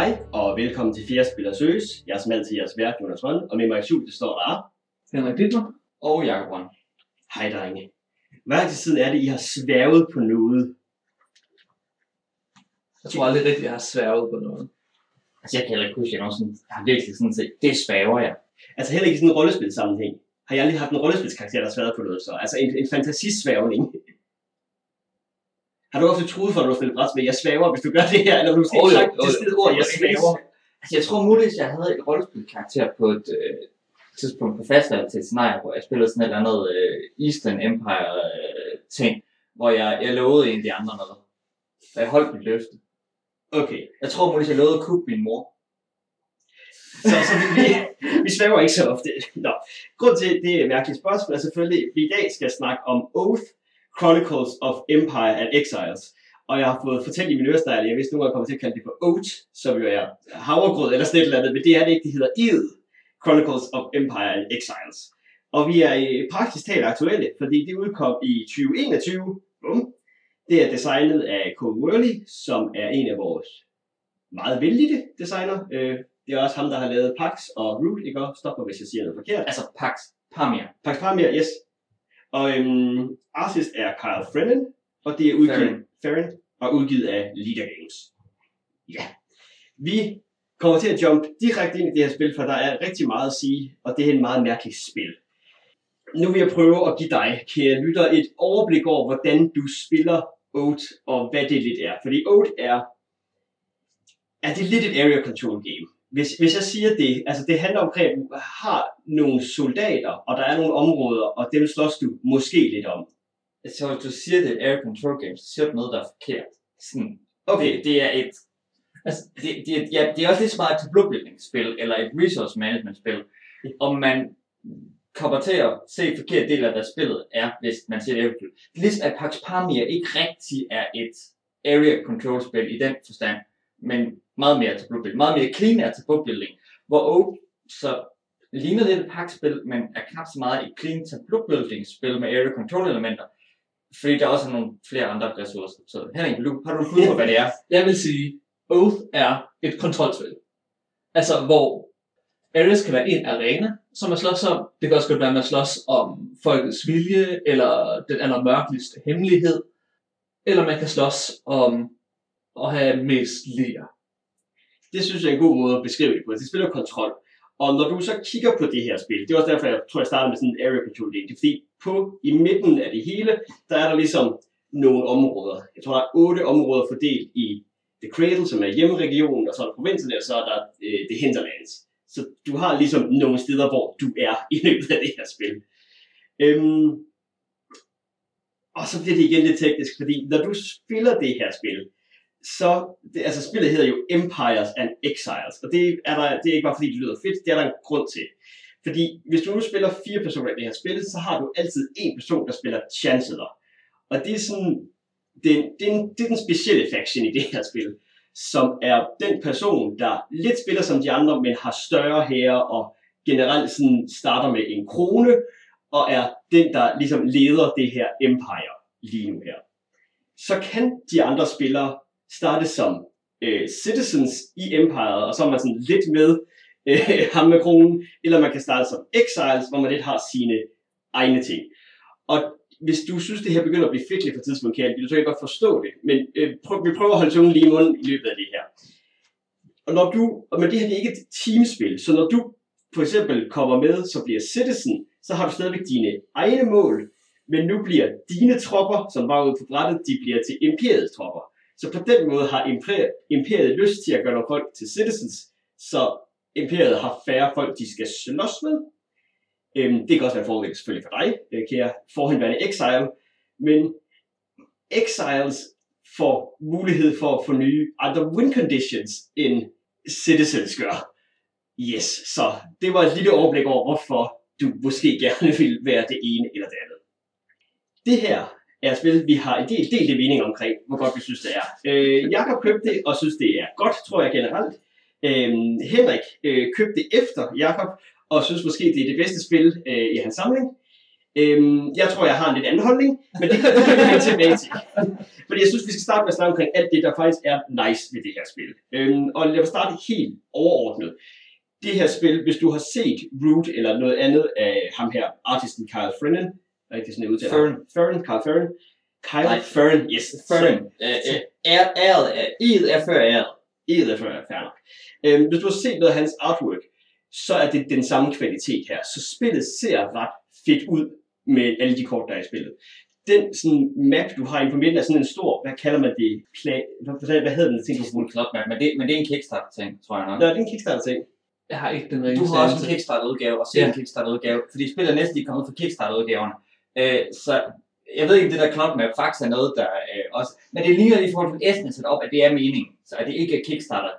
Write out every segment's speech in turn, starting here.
Hej, og velkommen til Fjerde Spiller Søges. Jeg er som altid jeres vært, Jonas Røn, og med mig i studiet står der... Henrik Dittler. Og Jakob Røn. Hej, drenge. Hvad til siden er det, I har sværget på noget? Jeg tror aldrig rigtigt, jeg har sværget på noget. Altså, jeg kan heller ikke huske, at jeg nogensinde har virkelig sådan set, det svæver jeg. Altså heller ikke i sådan en rollespilsammenhæng. Har jeg aldrig haft en rollespilskarakter, der har sværet på noget så? Altså en, en fantasisværgning. Har du også troet for, at du har spillet brætspil? Jeg svæver, hvis du gør det her, eller du skal Jo, jo, sagt det sted ord, jeg svæver. Altså, jeg tror muligvis, jeg havde et rollespilkarakter på et øh, tidspunkt på fastvalg til et scenarie, hvor jeg spillede sådan et eller andet øh, Eastern Empire øh, ting, hvor jeg, jeg lovede en af de andre noget. Og jeg holdt mit løfte. Okay, Jeg tror muligvis, jeg lovede at kuppe min mor. så, så vi, vi, vi svæver ikke så ofte. Nå. Grund til, det er et mærkeligt spørgsmål, er selvfølgelig, at vi i dag skal snakke om Oath, Chronicles of Empire and Exiles. Og jeg har fået fortalt i min ørestejl, jeg vidste nogle jeg kommer til at kalde det for oat, som jo er havregrød eller sådan et eller andet, men det er det ikke, det hedder id. Chronicles of Empire and Exiles. Og vi er praktisk talt aktuelle, fordi det udkom i 2021. Bum. Det er designet af Cole Worley, som er en af vores meget vældige designer. Øh, det er også ham, der har lavet Pax og Root, ikke? Stop mig, hvis jeg siger noget forkert. Altså, Pax Pamir. Pax Pamir, yes. Og øhm, artist er Kyle Fremen, og det er udgivet, Farren. Og udgivet af Leader Games. Ja. Vi kommer til at jump direkte ind i det her spil, for der er rigtig meget at sige, og det er et meget mærkeligt spil. Nu vil jeg prøve at give dig, kære lytter, et overblik over, hvordan du spiller Oath, og hvad det lidt er. Fordi Oath er, er det lidt et area control game. Hvis, hvis jeg siger det, altså det handler om, at du har nogle soldater, og der er nogle områder, og dem slås du måske lidt om. Så hvis du siger, det et air control game, så siger du noget, der er forkert. Sådan, Okay, Det, det er et... Altså, det, det, er- ja, det er også lidt smart et tableaubuilding-spil, eller et resource management-spil. Om man kommer til at se forkert del af, hvad spillet er, hvis man siger det er Ligesom at Pax Pamir ikke rigtig er et area control-spil i den forstand, men meget mere tableaubuilding, meget mere clean er Building. hvor Oak så ligner lidt et pakspil, men er knap så meget et clean tableaubuilding-spil med area control-elementer, fordi der også er nogle flere andre ressourcer. Så Henrik, du- har du et bud på, hvad det er? Jeg vil sige, Oath er et kontrolspil. Altså, hvor Ares kan være en arena, som man slås om. Det kan også godt være, at man slås om folkets vilje, eller den allermørkeligste hemmelighed. Eller man kan slås om at have mest lir det synes jeg er en god måde at beskrive det på. Det spiller kontrol. Og når du så kigger på det her spil, det er også derfor, jeg tror, jeg startede med sådan en area control del. Det er fordi, på, i midten af det hele, der er der ligesom nogle områder. Jeg tror, der er otte områder fordelt i The Cradle, som er hjemmeregionen, og så er der provinsen, og så er der øh, The Hinterlands. Så du har ligesom nogle steder, hvor du er i løbet af det her spil. Øhm, og så bliver det igen lidt teknisk, fordi når du spiller det her spil, så, det, altså spillet hedder jo Empires and Exiles, og det er, der, det er ikke bare fordi det lyder fedt, det er der en grund til. Fordi hvis du nu spiller fire personer i det her spil, så har du altid en person, der spiller Chancellor. Og det er sådan, det, er- det, er, en- det er den specielle faction i det her spil, som er den person, der lidt spiller som de andre, men har større hære og generelt sådan starter med en krone, og er den, der ligesom leder det her empire lige nu her. Så kan de andre spillere starte som øh, citizens i empiret, og så er man sådan lidt med øh, ham med kronen, eller man kan starte som exiles, hvor man lidt har sine egne ting. Og hvis du synes, det her begynder at blive fedtligt for tidspunkt, kan vil du godt forstå det, men øh, prøv, vi prøver at holde tungen lige i munden i løbet af det her. Og når du, og men det her det er ikke et teamspil, så når du for eksempel kommer med, så bliver citizen, så har du stadigvæk dine egne mål, men nu bliver dine tropper, som var ude på brættet, de bliver til imperiets tropper. Så på den måde har imperiet, imperiet lyst til at gøre nogle folk til citizens, så imperiet har færre folk, de skal slås med. Øhm, det kan også være en fordel selvfølgelig for dig, øh, kære forhenværende exile, men exiles får mulighed for at få nye andre win conditions, end citizens gør. Yes, så det var et lille overblik over, hvorfor du måske gerne vil være det ene eller det andet. Det her er et spil, vi har en del delte mening omkring, hvor godt vi synes, det er. Øh, Jakob købte det, og synes, det er godt, tror jeg generelt. Øh, Henrik øh, købte det efter Jakob, og synes måske, det er det bedste spil øh, i hans samling. Øhm, jeg tror, jeg har en lidt anden holdning, men det kan vi vende tilbage til. Fordi jeg synes, vi skal starte med at snakke omkring alt det, der faktisk er nice ved det her spil. Øhm, og lad os starte helt overordnet. Det her spil, hvis du har set Root eller noget andet af ham her, artisten Kyle Fernan, er det sådan, udtaler? Fernan. Fernan, Kyle Fernan. Kyle Nej. Fernan, yes. Fern. Øh, øh, er, er, er før æret. Ed er før, fair nok. Øhm, hvis du har set noget af hans artwork, så er det den samme kvalitet her. Så spillet ser ret fedt ud med alle de kort, der er i spillet. Den sådan, map, du har inde på midten, er sådan en stor, hvad kalder man det? Play, hvad, hvad, hvad hedder den ting, du Fuld klop map, men det, men det er en Kickstarter-ting, tror jeg nok. Nå, det er en Kickstarter-ting. Jeg har ikke den Du ringeste har også en. Kickstarter-udgave, og selv Ja. en Kickstarter-udgave, fordi spillet er næsten lige kommet fra Kickstarter-udgaverne. Øh, så jeg ved ikke, det der Cloud Map faktisk er noget, der øh, også... Men det ligner lige i forhold til Esben sat op, at det er meningen, så at det ikke er Kickstarter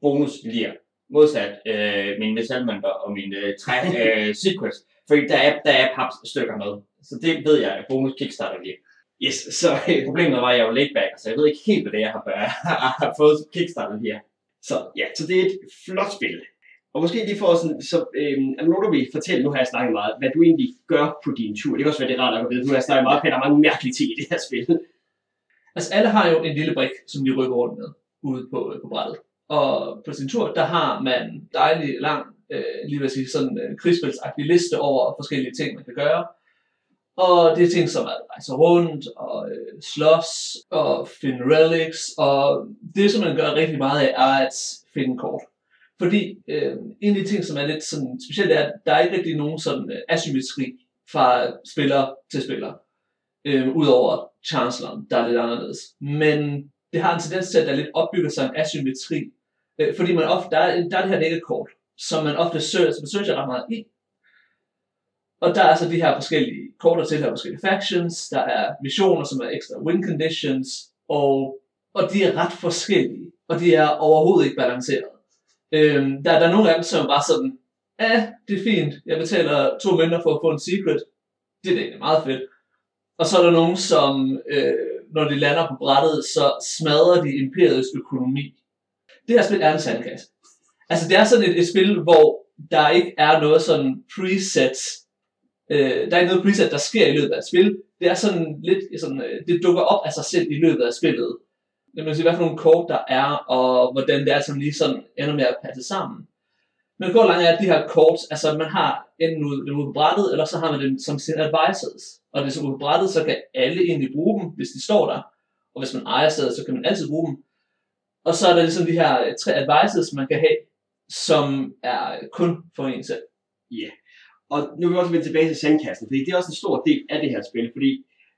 bonus lige modsat øh, mine metalmønter og mine øh, træ øh, secrets, fordi der er, der er papstykker med. Så det ved jeg, at bonus Kickstarter lige. Yes, så, øh, Problemet var, at jeg var laid back, så jeg ved ikke helt, hvad det er, jeg har, har fået Kickstarter her. så, ja, så det er et flot spil. Og måske lige for sådan, så øhm, er nu nogen, vil fortælle, nu har jeg snakket meget, hvad du egentlig gør på din tur. Det kan også være, det er rart at vide, nu har jeg snakket meget, at der er mange mærkelige ting i det her spil. Altså alle har jo en lille brik, som de rykker rundt med ude på, øh, på brættet. Og på sin tur, der har man dejlig lang, øh, lige vil sige, sådan en krigsspilsagtig liste over forskellige ting, man kan gøre. Og det er ting som at rejse rundt, og øh, slås, og finde relics, og det som man gør rigtig meget af, er at finde kort. Fordi øh, en af de ting, som er lidt sådan specielt, er, at der er ikke rigtig nogen sådan øh, asymmetri fra spiller til spiller. Øh, Udover Chancellor, der er lidt anderledes. Men det har en tendens til, at der lidt opbygger sig en asymmetri. Øh, fordi man ofte, der, er, der er det her dækkekort, som man ofte søger, som man søger ret meget i. Og der er så de her forskellige kort, der tilhører forskellige factions, der er missioner, som er ekstra win conditions, og, og de er ret forskellige, og de er overhovedet ikke balanceret. Øhm, der, der er nogle af dem, som bare sådan, ja, det er fint, jeg betaler to mønter for at få en secret, det er da egentlig meget fedt. Og så er der nogen, som, øh, når de lander på brættet, så smadrer de imperiets økonomi. Det her spil er en sandkasse. Altså, det er sådan et, et spil, hvor der ikke er noget sådan preset, øh, der er ikke noget preset, der sker i løbet af et spil. Det er sådan lidt, sådan, øh, det dukker op af sig selv i løbet af spillet. Det vil sige, hvad for nogle kort der er, og hvordan det er, som lige sådan ender med at passe sammen. Men går langt er, at de her kort, altså man har enten ude, dem ude på brættet, eller så har man dem som sine advisors. Og det er så ude på brættet, så kan alle egentlig bruge dem, hvis de står der. Og hvis man ejer stedet, så kan man altid bruge dem. Og så er der ligesom de her øh, tre advisors, man kan have, som er kun for en selv. Ja. Og nu vil vi også vende tilbage til sandkassen, fordi det er også en stor del af det her spil, fordi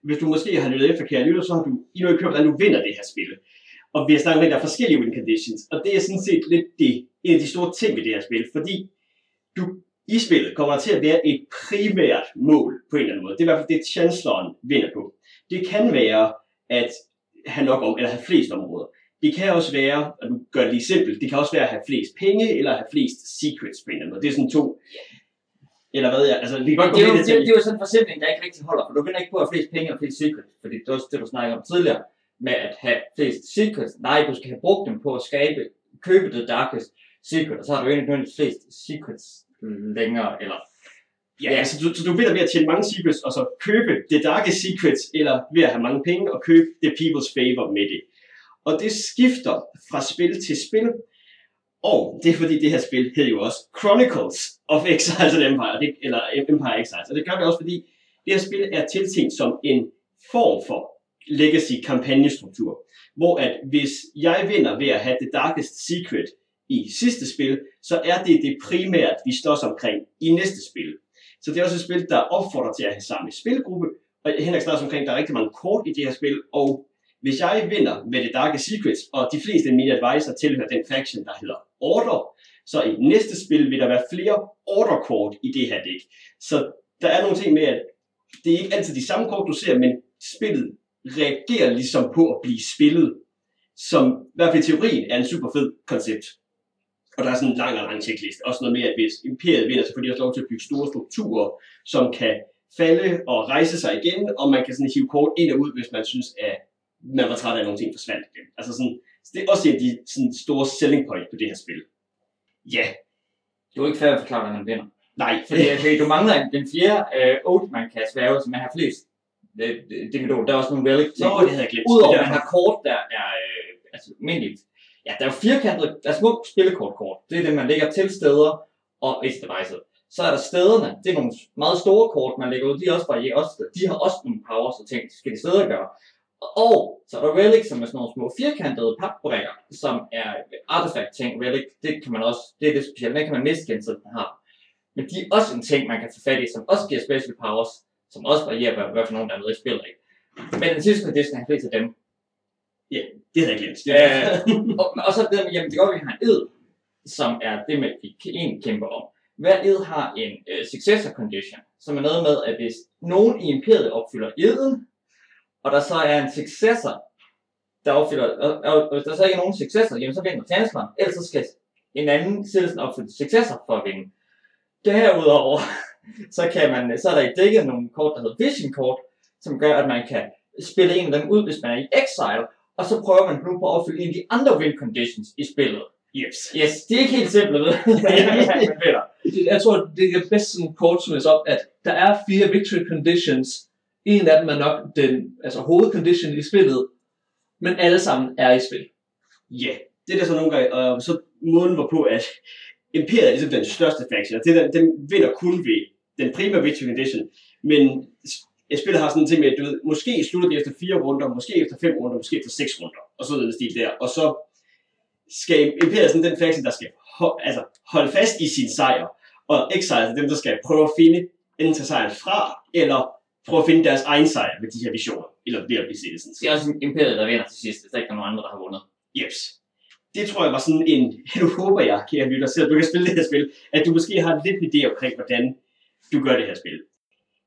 hvis du måske har lyttet efter, kære lytter, så har du i ikke hørt, hvordan du vinder det her spil. Og vi har snakket om, at der er forskellige win conditions, og det er sådan set lidt det, en af de store ting ved det her spil, fordi du i spillet kommer der til at være et primært mål på en eller anden måde. Det er i hvert fald det, chancelleren vinder på. Det kan være at have nok om, eller have flest områder. Det kan også være, og du gør det lige simpelt, det kan også være at have flest penge, eller have flest secrets på en eller anden måde. Det er sådan to, eller hvad jeg, altså vi kan godt Det er, jo, det, det er jo sådan en forsimpling, der ikke rigtig holder, for du vinder ikke på at have flest penge og flest secrets, fordi det er også det, du snakkede om tidligere, med at have flest secrets. Nej, du skal have brugt dem på at skabe, købe the darkest secret, og så har du ikke nødvendigvis flest secrets længere, eller Ja, altså, så, du, du vinder ved at tjene mange secrets, og så købe The Darkest Secrets, eller ved at have mange penge, og købe The People's Favor med det. Og det skifter fra spil til spil, og det er fordi det her spil hedder jo også Chronicles of Exiles and Empire, det, eller Empire Exiles, og det gør vi også fordi, det her spil er tiltænkt som en form for legacy kampagnestruktur, hvor at hvis jeg vinder ved at have The Darkest Secret i sidste spil, så er det det primært, vi slås omkring i næste spil. Så det er også et spil, der opfordrer til at have samme spilgruppe. Og Henrik snakker omkring, der er rigtig mange kort i det her spil, og hvis jeg vinder med The Darkest Secrets, og de fleste af mine advisor tilhører den faction, der hedder Order, så i næste spil vil der være flere Order-kort i det her dæk. Så der er nogle ting med, at det er ikke altid de samme kort, du ser, men spillet reagerer ligesom på at blive spillet, som i hvert fald i teorien er en super fed koncept. Og der er sådan en lang og lang checklist. Også noget med, at hvis imperiet vinder, så får de også lov til at bygge store strukturer, som kan falde og rejse sig igen, og man kan sådan hive kort ind og ud, hvis man synes, at man var træt af, at nogle ting forsvandt igen. Altså sådan, så det er også en af de sådan, store selling point på det her spil. Ja, det er jo ikke fair at forklare, hvordan man vinder. Nej, Fordi, fordi du mangler en- den fjerde øh, man kan sværge, som er har flest øh, dimensioner. Der er også nogle relic ting. Nå, det havde jeg glemt. Udover Det at man har kort, der er øh, altså, almindeligt. Ja, der er jo firkantede, der er små spillekortkort. Det er det, man lægger til steder og edge devices. Så er der stederne. Det er nogle meget store kort, man lægger ud. De, er også bare, også, de har også nogle powers og ting, skal de steder gøre. Og så er der relic, som er sådan nogle små firkantede papbrikker, som er artifact ting. Relic, det kan man også, det er det specielt. Den kan man miste igen, så den har. Men de er også en ting, man kan få fat i, som også giver special powers, som også varierer, hvad, hvad for nogen, der er med i spillet. Ikke? Men den sidste condition er flest af dem. Det havde jeg glemt. Det Øh, og, og så er det med, jamen det går, at vi har en ed, som er det med, vi en kæmper om. Hver ed har en øh, successor condition, som er noget med, at hvis nogen i imperiet opfylder eden, og der så er en successor, der opfylder, og, og, hvis der så ikke er nogen successor, jamen så vinder Tansman, ellers så skal en anden citizen opfylde successor for at vinde. Derudover, så, kan man, så er der i dækket nogle kort, der hedder vision kort, som gør, at man kan spille en af dem ud, hvis man er i exile, og så prøver man nu på at opfylde en af de andre win conditions i spillet. Yes. Yes, det er ikke helt simpelt, ved. Det- Jeg tror, det er bedst sådan kort summes op, at der er fire victory conditions. En af dem er nok den altså, hovedcondition i spillet, men alle sammen er i spil. Ja, det er der så nogle gange, og så måden hvorpå, at Imperiet er ligesom den største faction, og det der, den vinder kun ved den primære victory condition, men spillet har sådan en ting med, at du ved, måske slutter det efter fire runder, måske efter fem runder, måske efter seks runder, og så den stil der, og så skal Imperiet sådan den faction, der skal ho- altså, holde fast i sin sejr, og Exiles er dem, der skal prøve at finde enten tage sejren fra, eller prøve at finde deres egen sejr med de her visioner, eller ved at blive citizens. Det er også imperiet, der vinder til sidst, hvis der ikke er nogen andre, der har vundet. Jeps. Det tror jeg var sådan en, nu håber jeg, kære lytter, selvom du kan spille det her spil, at du måske har lidt idé omkring, hvordan du gør det her spil.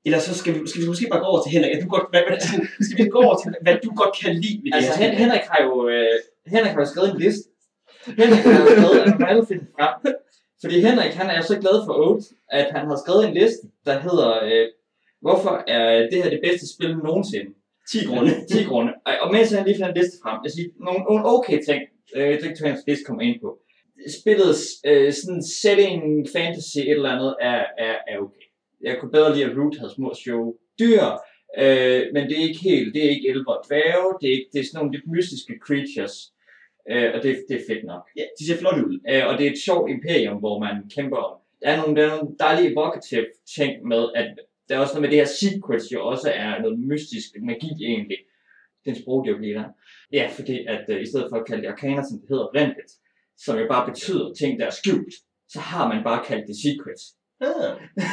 Eller så skal vi, skal vi måske bare gå over til Henrik. At du godt, hvad, hvad, skal vi gå over til, hvad du godt kan lide ved det Altså, her? Henrik har jo, øh, Henrik har jo skrevet en liste. Henrik har jo skrevet, at man frem. Fordi Henrik, han er så glad for Oath, at han har skrevet en liste, der hedder, øh, hvorfor er det her det bedste spil nogensinde? 10 grunde. 10 grunde. Og- mens han lige finder en liste frem, jeg siger, nogle, nogle okay ting, øh, hans liste kommer ind på. Spillets øh, sådan setting, fantasy, et eller andet, er, er, er okay. Jeg kunne bedre lide, at Root havde små show dyr, øh, men det er ikke helt, det er ikke elver og dværge, det er, ikke, det er sådan nogle lidt mystiske creatures, øh, og det, det er fedt nok. Ja, de ser flotte ud. Øh, og det er et sjovt imperium, hvor man kæmper om. Der er nogle, der er nogle dejlige evocative ting med, at der er også noget med det her secrets, jo også er noget mystisk magi egentlig. Det jo bliver der. Ja, fordi at øh, i stedet for at kalde det arcana, som det hedder oprindeligt, som jo bare betyder ting, der er skjult, så har man bare kaldt det secrets. Ah.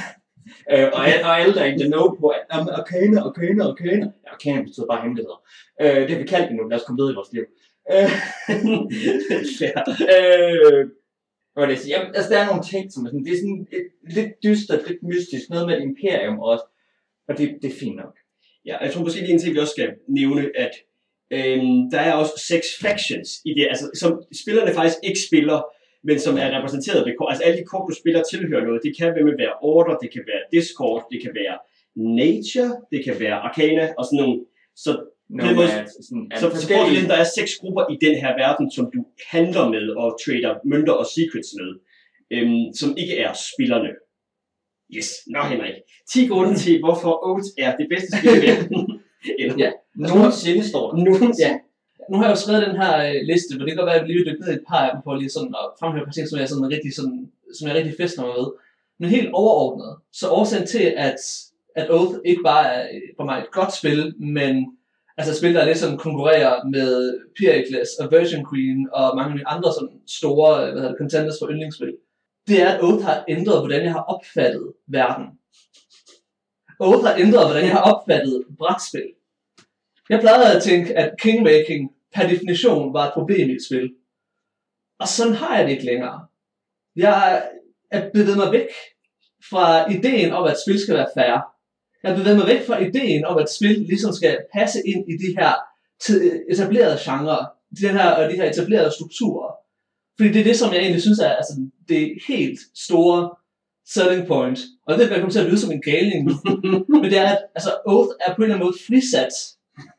Øh, og, al- og alle der er the know på, at arcana, arcana, arcana. Ja, arcana betyder bare hemmeligheder. Øh, det har vi kaldt det nu, lad os komme videre i vores liv. Øh, Fair. øh, hvad jeg sige? Jamen, altså, der er nogle ting, som er sådan, det er sådan et, lidt dystert, lidt mystisk, noget med et imperium også. Og det, det er fint nok. Ja, jeg tror måske lige en ting, vi også skal nævne, at øhm, der er også seks factions i det, altså som spillerne faktisk ikke spiller, men som er repræsenteret ved kort. Altså alle de kort, du spiller, tilhører noget. Det kan være være Order, det kan være Discord, det kan være Nature, det kan være Arcana og sådan nogle. Så, No, med, sådan, så, så får du der er seks grupper i den her verden, som du handler med og trader mønter og secrets med, øhm, som ikke er spillerne. Yes, nå Henrik. 10 grunde til, hvorfor Oath er det bedste spil i verden. Eller Ja. Nogensinde står der. nogensinde. Ja. Nu har jeg jo skrevet den her øh, liste, men det kan godt være, at vi lige vil dykke ned i et par af dem, for lige sådan at fremhæve et par ting, som jeg, sådan rigtig, sådan, som jeg rigtig fester mig ved. Men helt overordnet, så årsagen til, at, at Oath ikke bare er øh, for mig et godt spil, men altså spil, der lidt sådan konkurrerer med Pericles og Virgin Queen og mange andre sådan store øh, hvad hedder det, contenders for yndlingsspil, det er, at Oath har ændret, hvordan jeg har opfattet verden. Oath har ændret, hvordan jeg har opfattet brætspil. Jeg plejede at tænke, at kingmaking per definition var et problem i et spil. Og sådan har jeg det ikke længere. Jeg er bevæget mig væk fra ideen om, at spil skal være fair. Jeg er bevæget mig væk fra ideen om, at spil ligesom skal passe ind i de her etablerede genrer, de her, og de her etablerede strukturer. Fordi det er det, som jeg egentlig synes er altså, det helt store selling point. Og det kan komme til at lyde som en galning nu. Men det er, at altså, Oath er på en eller anden måde frisat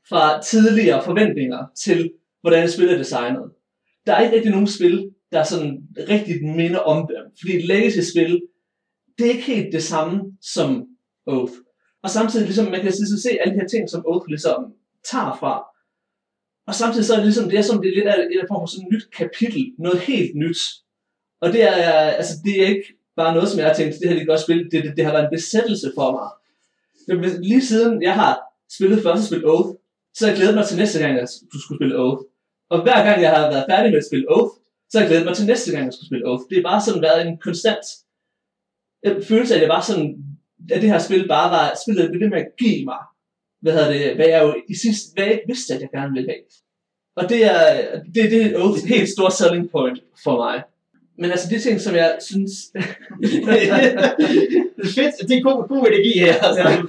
fra tidligere forventninger til, hvordan spil er designet. Der er ikke rigtig nogen spil, der sådan rigtigt minder om dem. Fordi et legacy-spil, det er ikke helt det samme som Oath. Og samtidig, ligesom, man kan ligesom se alle de her ting, som Oath ligesom tager fra. Og samtidig så er det ligesom, det er som det er lidt af et form for sådan et nyt kapitel, noget helt nyt. Og det er, altså, det er ikke bare noget, som jeg har tænkt, det her det er et godt spil, det, det, det har været en besættelse for mig. Lige siden jeg har spillet første spil Oath, så har jeg glædet mig til næste gang, jeg skulle spille Oath. Og hver gang jeg har været færdig med at spille Oath, så har jeg glædet mig til næste gang, jeg skulle spille Oath. Det er bare sådan været en konstant følelse af, at det var sådan, at det her spil bare var, spillet ved det med at give mig, hvad, hedder det, hvad jeg jo i sidste, hvad jeg ikke vidste, at jeg gerne ville have. Og det er, det, det er Oath helt stor selling point for mig. Men altså de ting, som jeg synes... det er fedt. Det er god, god energi her. Altså.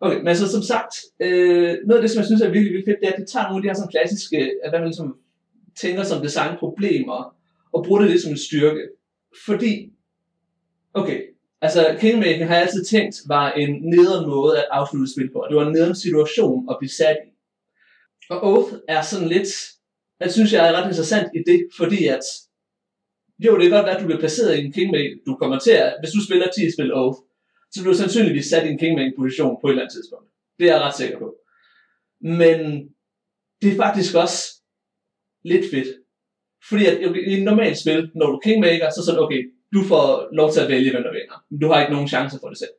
Okay, men altså som sagt, øh, noget af det, som jeg synes er virkelig, virkelig fedt, det er, at det tager nogle af de her sådan klassiske, at hvad man ligesom tænker som designproblemer, og bruger det lidt som en styrke. Fordi, okay, altså Kingmaking har jeg altid tænkt var en nederen måde at afslutte spil på, og det var en nederen situation at blive sat i. Og Oath er sådan lidt, jeg synes jeg er ret interessant i det, fordi at, jo, det kan godt være, at du bliver placeret i en Kingmaking, du kommer til at, hvis du spiller 10 spil Oath, så bliver du sandsynligvis sat i en kingmaking-position på et eller andet tidspunkt. Det er jeg ret sikker på. Men det er faktisk også lidt fedt. Fordi at i et normalt spil, når du kingmaker, så er sådan, okay, du får lov til at vælge, hvem der vinder. Men du har ikke nogen chance for det selv.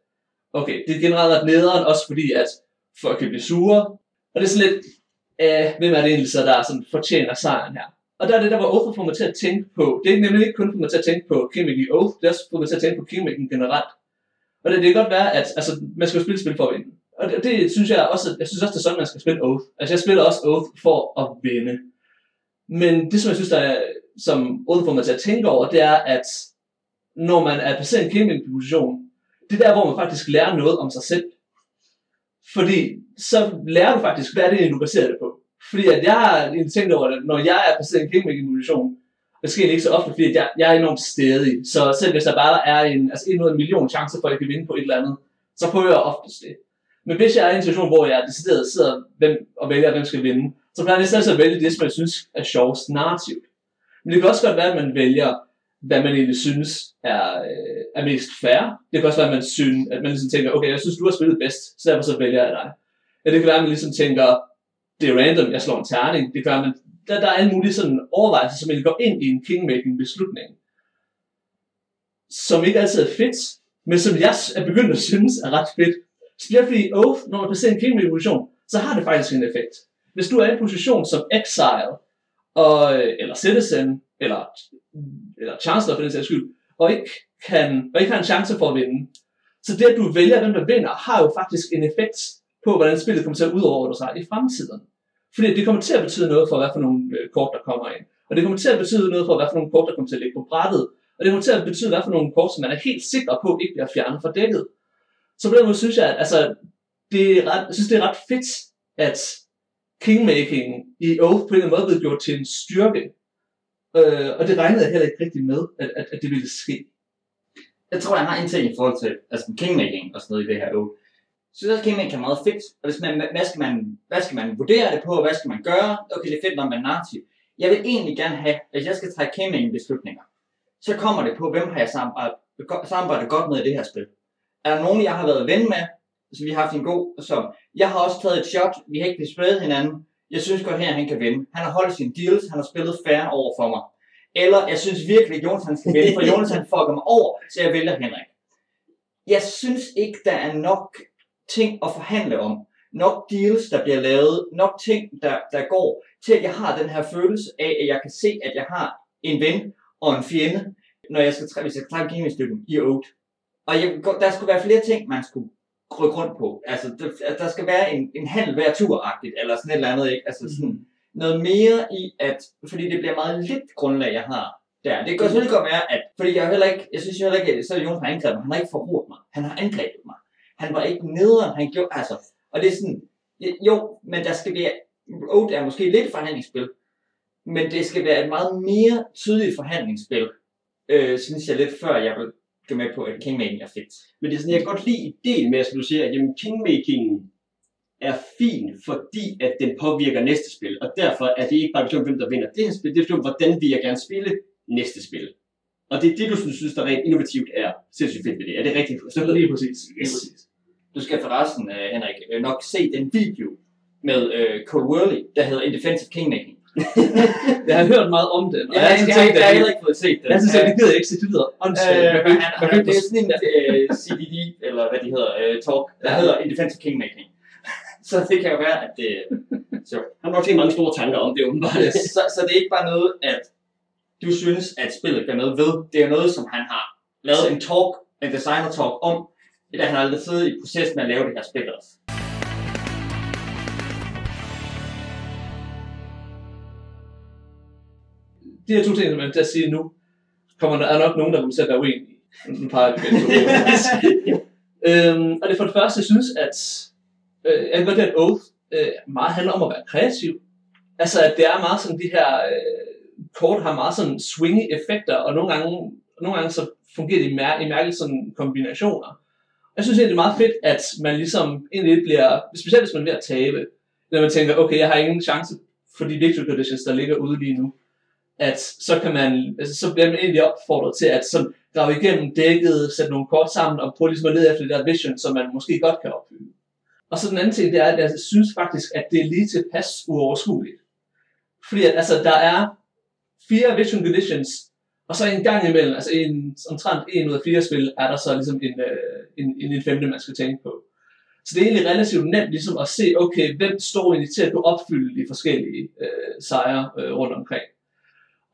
Okay, det er generelt ret nederen, også fordi at folk kan blive sure. Og det er sådan lidt, øh, hvem er det egentlig så, der sådan fortjener sejren her? Og der er det der, var Oath får mig til at tænke på, det er nemlig ikke kun for mig til at tænke på Kingmaking Oath, det er også for mig til at tænke på Kingmaking generelt. Og det, det kan godt være, at altså, man skal jo spille spil for at vinde. Og det, det, synes jeg også, jeg synes også, det er sådan, man skal spille Oath. Altså jeg spiller også Oath for at vinde. Men det, som jeg synes, der er, som Oath får mig til at tænke over, det er, at når man er placeret i en kæmpe position, det er der, hvor man faktisk lærer noget om sig selv. Fordi så lærer du faktisk, hvad er det, du baserer det på. Fordi at jeg har tænkt over det, når jeg er placeret i en kæmpe position, det sker ikke så ofte, fordi jeg, jeg er enormt stedig. Så selv hvis der bare er en, altså en ud af en million chance for, at jeg kan vinde på et eller andet, så prøver jeg oftest det. Men hvis jeg er i en situation, hvor jeg decideret sidder hvem, og vælger, hvem skal vinde, så plejer jeg næsten at vælge det, som jeg synes er sjovest narrativt. Men det kan også godt være, at man vælger, hvad man egentlig synes er, øh, er mest fair. Det kan også være, at man, synes, at man ligesom tænker, okay, jeg synes, du har spillet bedst, så derfor så vælger jeg dig. Ja, det kan være, at man ligesom tænker, det er random, jeg slår en terning. Det kan være, at man der, der er alle mulige sådan overvejelser, som går ind i en kingmaking beslutning, som ikke altid er fedt, men som jeg er begyndt at synes er ret fedt. Specielt fordi Oath, når man placerer en kingmaking position, så har det faktisk en effekt. Hvis du er i en position som exile, og, øh, eller citizen, eller, eller chancellor for den sags skyld, og ikke, kan, og ikke har en chance for at vinde, så det, at du vælger, hvem der vinder, har jo faktisk en effekt på, hvordan spillet kommer til at udøve sig i fremtiden. Fordi det kommer til at betyde noget for, hvad for nogle øh, kort, der kommer ind. Og det kommer til at betyde noget for, hvad for nogle kort, der kommer til at ligge på brættet. Og det kommer til at betyde, hvad for nogle kort, som man er helt sikker på, ikke bliver fjernet fra dækket. Så på den måde synes jeg, at altså, det er ret, jeg synes, det er ret fedt, at kingmaking i Oath på en eller anden måde blev gjort til en styrke. Øh, og det regnede jeg heller ikke rigtig med, at, at, at det ville ske. Jeg tror, jeg har en ting i forhold til altså kingmaking og sådan noget i det her Oath synes også, kingmaking kan meget fedt. Og hvis man, hvad, skal man, hvad skal man vurdere det på? Hvad skal man gøre? Okay, det er fedt, når man er narrativ. Jeg vil egentlig gerne have, at jeg skal trække kingmaking beslutninger, så kommer det på, hvem har jeg samarbejdet, godt med i det her spil. Er der nogen, jeg har været ven med, så vi har haft en god, som jeg har også taget et shot, vi har ikke bespredt hinanden, jeg synes godt her, han kan vinde. Han har holdt sine deals, han har spillet fair over for mig. Eller jeg synes virkelig, at Jonas han skal vinde, for Jonas han fucker mig over, så jeg vælger Henrik. Jeg synes ikke, der er nok ting at forhandle om, nok deals, der bliver lavet, nok ting, der, der går, til at jeg har den her følelse af, at jeg kan se, at jeg har en ven og en fjende, når jeg skal, hvis jeg skal trække gamingstøtten i 8. Og jeg, der skulle være flere ting, man skulle rykke rundt på. Altså, der, der skal være en, en handel hver tur-agtigt, eller sådan et eller andet, ikke? Altså sådan mm. noget mere i, at, fordi det bliver meget lidt grundlag, jeg har der. Det kan selvfølgelig godt være, at, fordi jeg heller ikke, jeg synes heller ikke, at så Jonas har angrebet mig. Han har ikke forrådt mig. Han har angrebet mig. Han var ikke nederen, han gjorde, altså, og det er sådan, jo, men der skal være, Oat er måske lidt forhandlingsspil, men det skal være et meget mere tydeligt forhandlingsspil, øh, synes jeg lidt før jeg vil gå med på, at kingmaking er fedt. Men det er sådan, jeg kan godt lide ideen med, at du siger, at jamen, kingmaking er fin, fordi at den påvirker næste spil, og derfor er det ikke bare beslutning, hvem der vinder det her spil, det er beslutning, hvordan vil jeg gerne spille næste spil. Og det er det, du synes, synes der rent innovativt er sindssygt fedt ved det. Er det rigtigt forstået? Lige præcis. Lige Yes. præcis. Du skal forresten, øh, Henrik, øh, nok se den video med øh, Cole Worley, der hedder In Defense of Kingmaking. Jeg har hørt meget om den, og Ja, jeg har jeg, jeg, jeg, heller ikke fået set den. jeg at det gider jeg ikke se, det lyder åndssvagt. Øh, Man man det er sådan en øh, CDD, eller hvad de hedder, øh, talk, der hedder of Kingmaking. Så det kan jo være, at det... Så, Han har nok tænkt mange store tanker om det, åbenbart. så, så det er ikke bare noget, at du synes, at spillet gør noget ved. Det er noget, som han har lavet en talk, en designer talk om, da han har aldrig siddet i proces med at lave det her spil også. De her to ting, som er til at sige nu, kommer der er nok nogen, der kommer til at være uenige. Nu peger jeg begge to. øhm, og det er for det første, jeg synes, at øh, jeg kan godt lide, at Oath øh, meget handler om at være kreativ. Altså, at det er meget sådan, de her øh, kort har meget sådan swingy effekter, og nogle gange, nogle gange så fungerer de mær- i mærkelige sådan kombinationer. Jeg synes egentlig, det er meget fedt, at man ligesom egentlig bliver, specielt hvis man er ved at tabe, når man tænker, okay, jeg har ingen chance for de victory conditions, der ligger ude lige nu at så kan man, altså, så bliver man egentlig opfordret til at sådan grave igennem dækket, sætte nogle kort sammen og prøve ligesom at lede efter det der vision, som man måske godt kan opfylde. Og så den anden ting, det er, at jeg synes faktisk, at det er lige tilpas uoverskueligt. Fordi at, altså, der er fire vision conditions, og så en gang imellem, altså en, omtrent en ud af fire spil, er der så ligesom en, øh, en, en, en femte, man skal tænke på. Så det er egentlig relativt nemt ligesom at se, okay, hvem står egentlig til at kunne opfylde de forskellige øh, sejre øh, rundt omkring.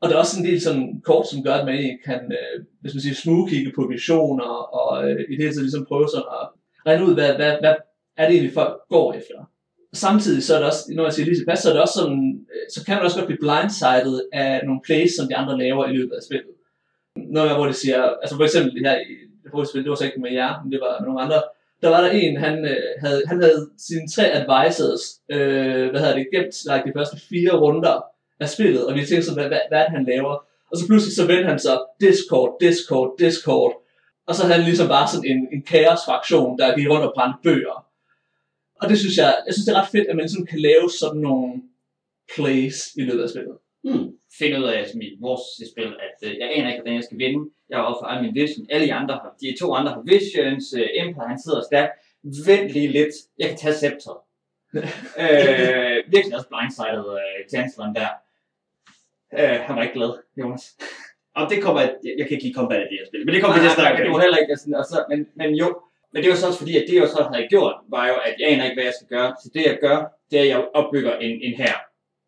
Og der er også en del sådan kort, som gør, at man egentlig kan, øh, hvis man siger, smugkigge på visioner, og øh, i det hele taget ligesom prøve sådan at regne ud, hvad, hvad, hvad er det egentlig folk går efter. Samtidig så er det også, når jeg siger lige tilpas, så er det også sådan, øh, så kan man også godt blive blindsided af nogle plays, som de andre laver i løbet af spillet. Noget hvor det siger, altså for eksempel det her i det forrige spil, det var så ikke med jer, men det var med nogle andre, der var der en, han, øh, havde, han havde sine tre advisors, øh, hvad hedder det, gemt like, de første fire runder af spillet, og vi tænkte sådan, hvad, hvad, hvad han laver? Og så pludselig så vendte han sig, Discord, Discord, Discord, og så havde han ligesom bare sådan en, en kaos-fraktion, der gik rundt og brændte bøger. Og det synes jeg, jeg synes det er ret fedt, at man ligesom kan lave sådan nogle plays i løbet af spillet. Hmm. finde ud af som i vores spil, at øh, jeg aner ikke, hvordan jeg skal vinde. Jeg har også min vision. Alle de andre har, de to andre har visions. Øh, Empire, han sidder stærkt. Vent lige lidt. Jeg kan tage scepter. øh, virkelig også blindsided øh, chancelleren der. Øh, han var ikke glad, Jonas. Og det kommer, jeg, jeg kan ikke lide combat i det her spil, men det kommer vi til at snakke det var heller ikke sådan, og så, men, men jo, men det var så også fordi, at det jeg så havde gjort, var jo, at jeg aner ikke, hvad jeg skal gøre. Så det jeg gør, det er, at jeg opbygger en, en her.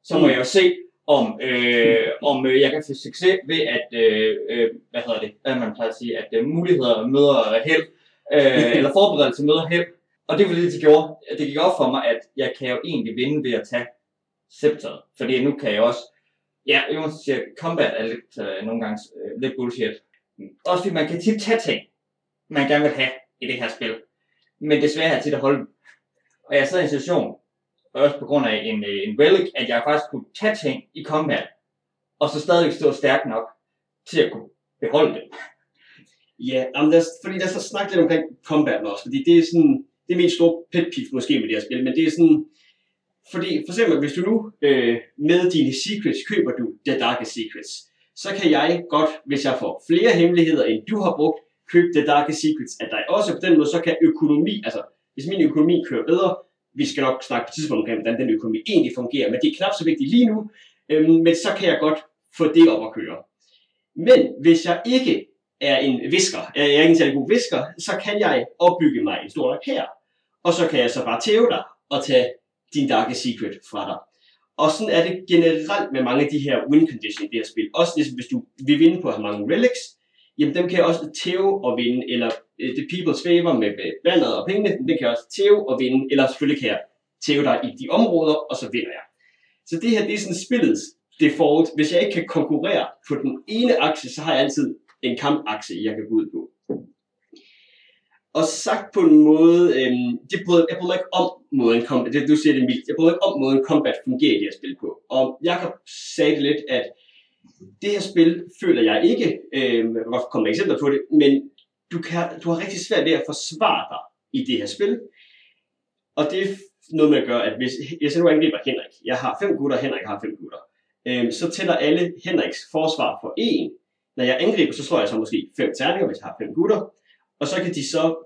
Så må Mm. jeg jo se, om, øh, om øh, jeg kan få succes ved, at, øh, øh, hvad hedder det, hvad man plejer at sige, at øh, muligheder møder held, øh, eller forberedelse møder held. Og det var det, det gjorde. Det gik op for mig, at jeg kan jo egentlig vinde ved at tage scepteret. Fordi nu kan jeg også, ja, Jonas siger, combat er lidt, øh, nogle gange øh, lidt bullshit. Også fordi man kan tit tage ting, man gerne vil have i det her spil. Men desværre har jeg tit at holde dem. Og jeg sad i en situation, også på grund af en, øh, en relic, at jeg faktisk kunne tage ting i combat, og så stadigvæk stå stærk nok til at kunne beholde det. Ja, yeah, der, er- fordi der er så lidt omkring combat også, fordi det er sådan, det er min store pet peeve måske med det her spil, men det er sådan, fordi for eksempel, hvis du nu øh, med dine secrets køber du The Darkest Secrets, så kan jeg godt, hvis jeg får flere hemmeligheder, end du har brugt, købe The Darkest Secrets af dig. Også på den måde, så kan økonomi, altså hvis min økonomi kører bedre, vi skal nok snakke på et tidspunkt omkring, hvordan den økonomi egentlig fungerer, men det er knap så vigtigt lige nu, øh, men så kan jeg godt få det op at køre. Men hvis jeg ikke er en visker, jeg er ikke en særlig god visker, så kan jeg opbygge mig en stor nok her. Og så kan jeg så bare tæve dig og tage din dark secret fra dig. Og sådan er det generelt med mange af de her win condition i det her spil. Også ligesom hvis du vil vinde på at have mange relics, jamen dem kan jeg også tæve og vinde, eller uh, the people's favor med, med bandet og pengene, den kan jeg også tæve og vinde, eller selvfølgelig kan jeg tæve dig i de områder, og så vinder jeg. Så det her, det er sådan spillets default. Hvis jeg ikke kan konkurrere på den ene akse, så har jeg altid en kampakse, jeg kan gå ud på. Og sagt på en måde, øhm, det prøvede, jeg prøvede ikke om måden combat, det, du siger det mildt, jeg prøvede ikke om måden combat fungerer i det her spil på. Og Jakob sagde det lidt, at det her spil føler jeg ikke, øhm, jeg kan komme med eksempler på det, men du, kan, du har rigtig svært ved at forsvare dig i det her spil. Og det er noget med at gøre, at hvis jeg så nu angriber Henrik, jeg har fem gutter, Henrik har fem gutter, øhm, så tæller alle Henriks forsvar for en, Når jeg angriber, så slår jeg så måske fem terninger, hvis jeg har fem gutter. Og så kan de så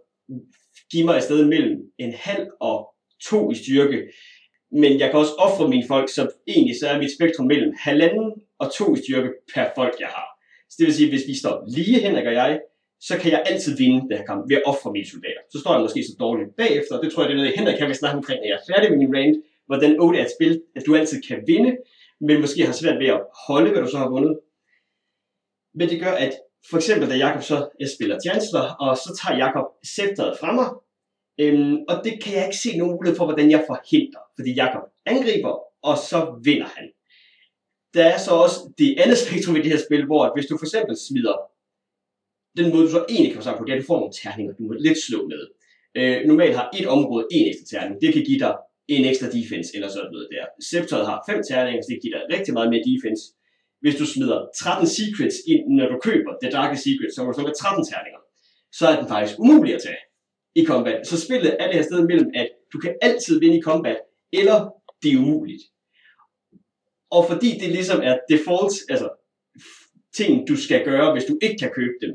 give mig et sted mellem en halv og to i styrke. Men jeg kan også ofre mine folk, så egentlig så er mit spektrum mellem halvanden og to i styrke per folk, jeg har. Så det vil sige, at hvis vi står lige, Henrik og jeg, så kan jeg altid vinde det her kamp ved at ofre mine soldater. Så står jeg måske så dårligt bagefter, og det tror jeg, det er noget, Henrik kan vi snakke omkring, når jeg er færdig med min rant, hvordan 8 er et spil, at du altid kan vinde, men måske har svært ved at holde, hvad du så har vundet. Men det gør, at for eksempel, da Jakob så jeg spiller Chancellor, og så tager Jakob scepteret fra mig, øhm, og det kan jeg ikke se nogen mulighed for, hvordan jeg forhindrer, fordi Jakob angriber, og så vinder han. Der er så også det andet spektrum i det her spil, hvor at hvis du for eksempel smider den måde, du så egentlig kan på, det er, at du får nogle terninger, du må lidt slå med. Øh, normalt har et område en ekstra terning. Det kan give dig en ekstra defense eller sådan noget der. Scepteret har fem terninger, så det giver dig rigtig meget mere defense. Hvis du smider 13 secrets ind, når du køber The Darkest Secret, så må du slå 13 terninger. Så er den faktisk umulig at tage i combat. Så spillet er det her sted mellem, at du kan altid vinde i combat, eller det er umuligt. Og fordi det ligesom er default, altså ting, du skal gøre, hvis du ikke kan købe dem,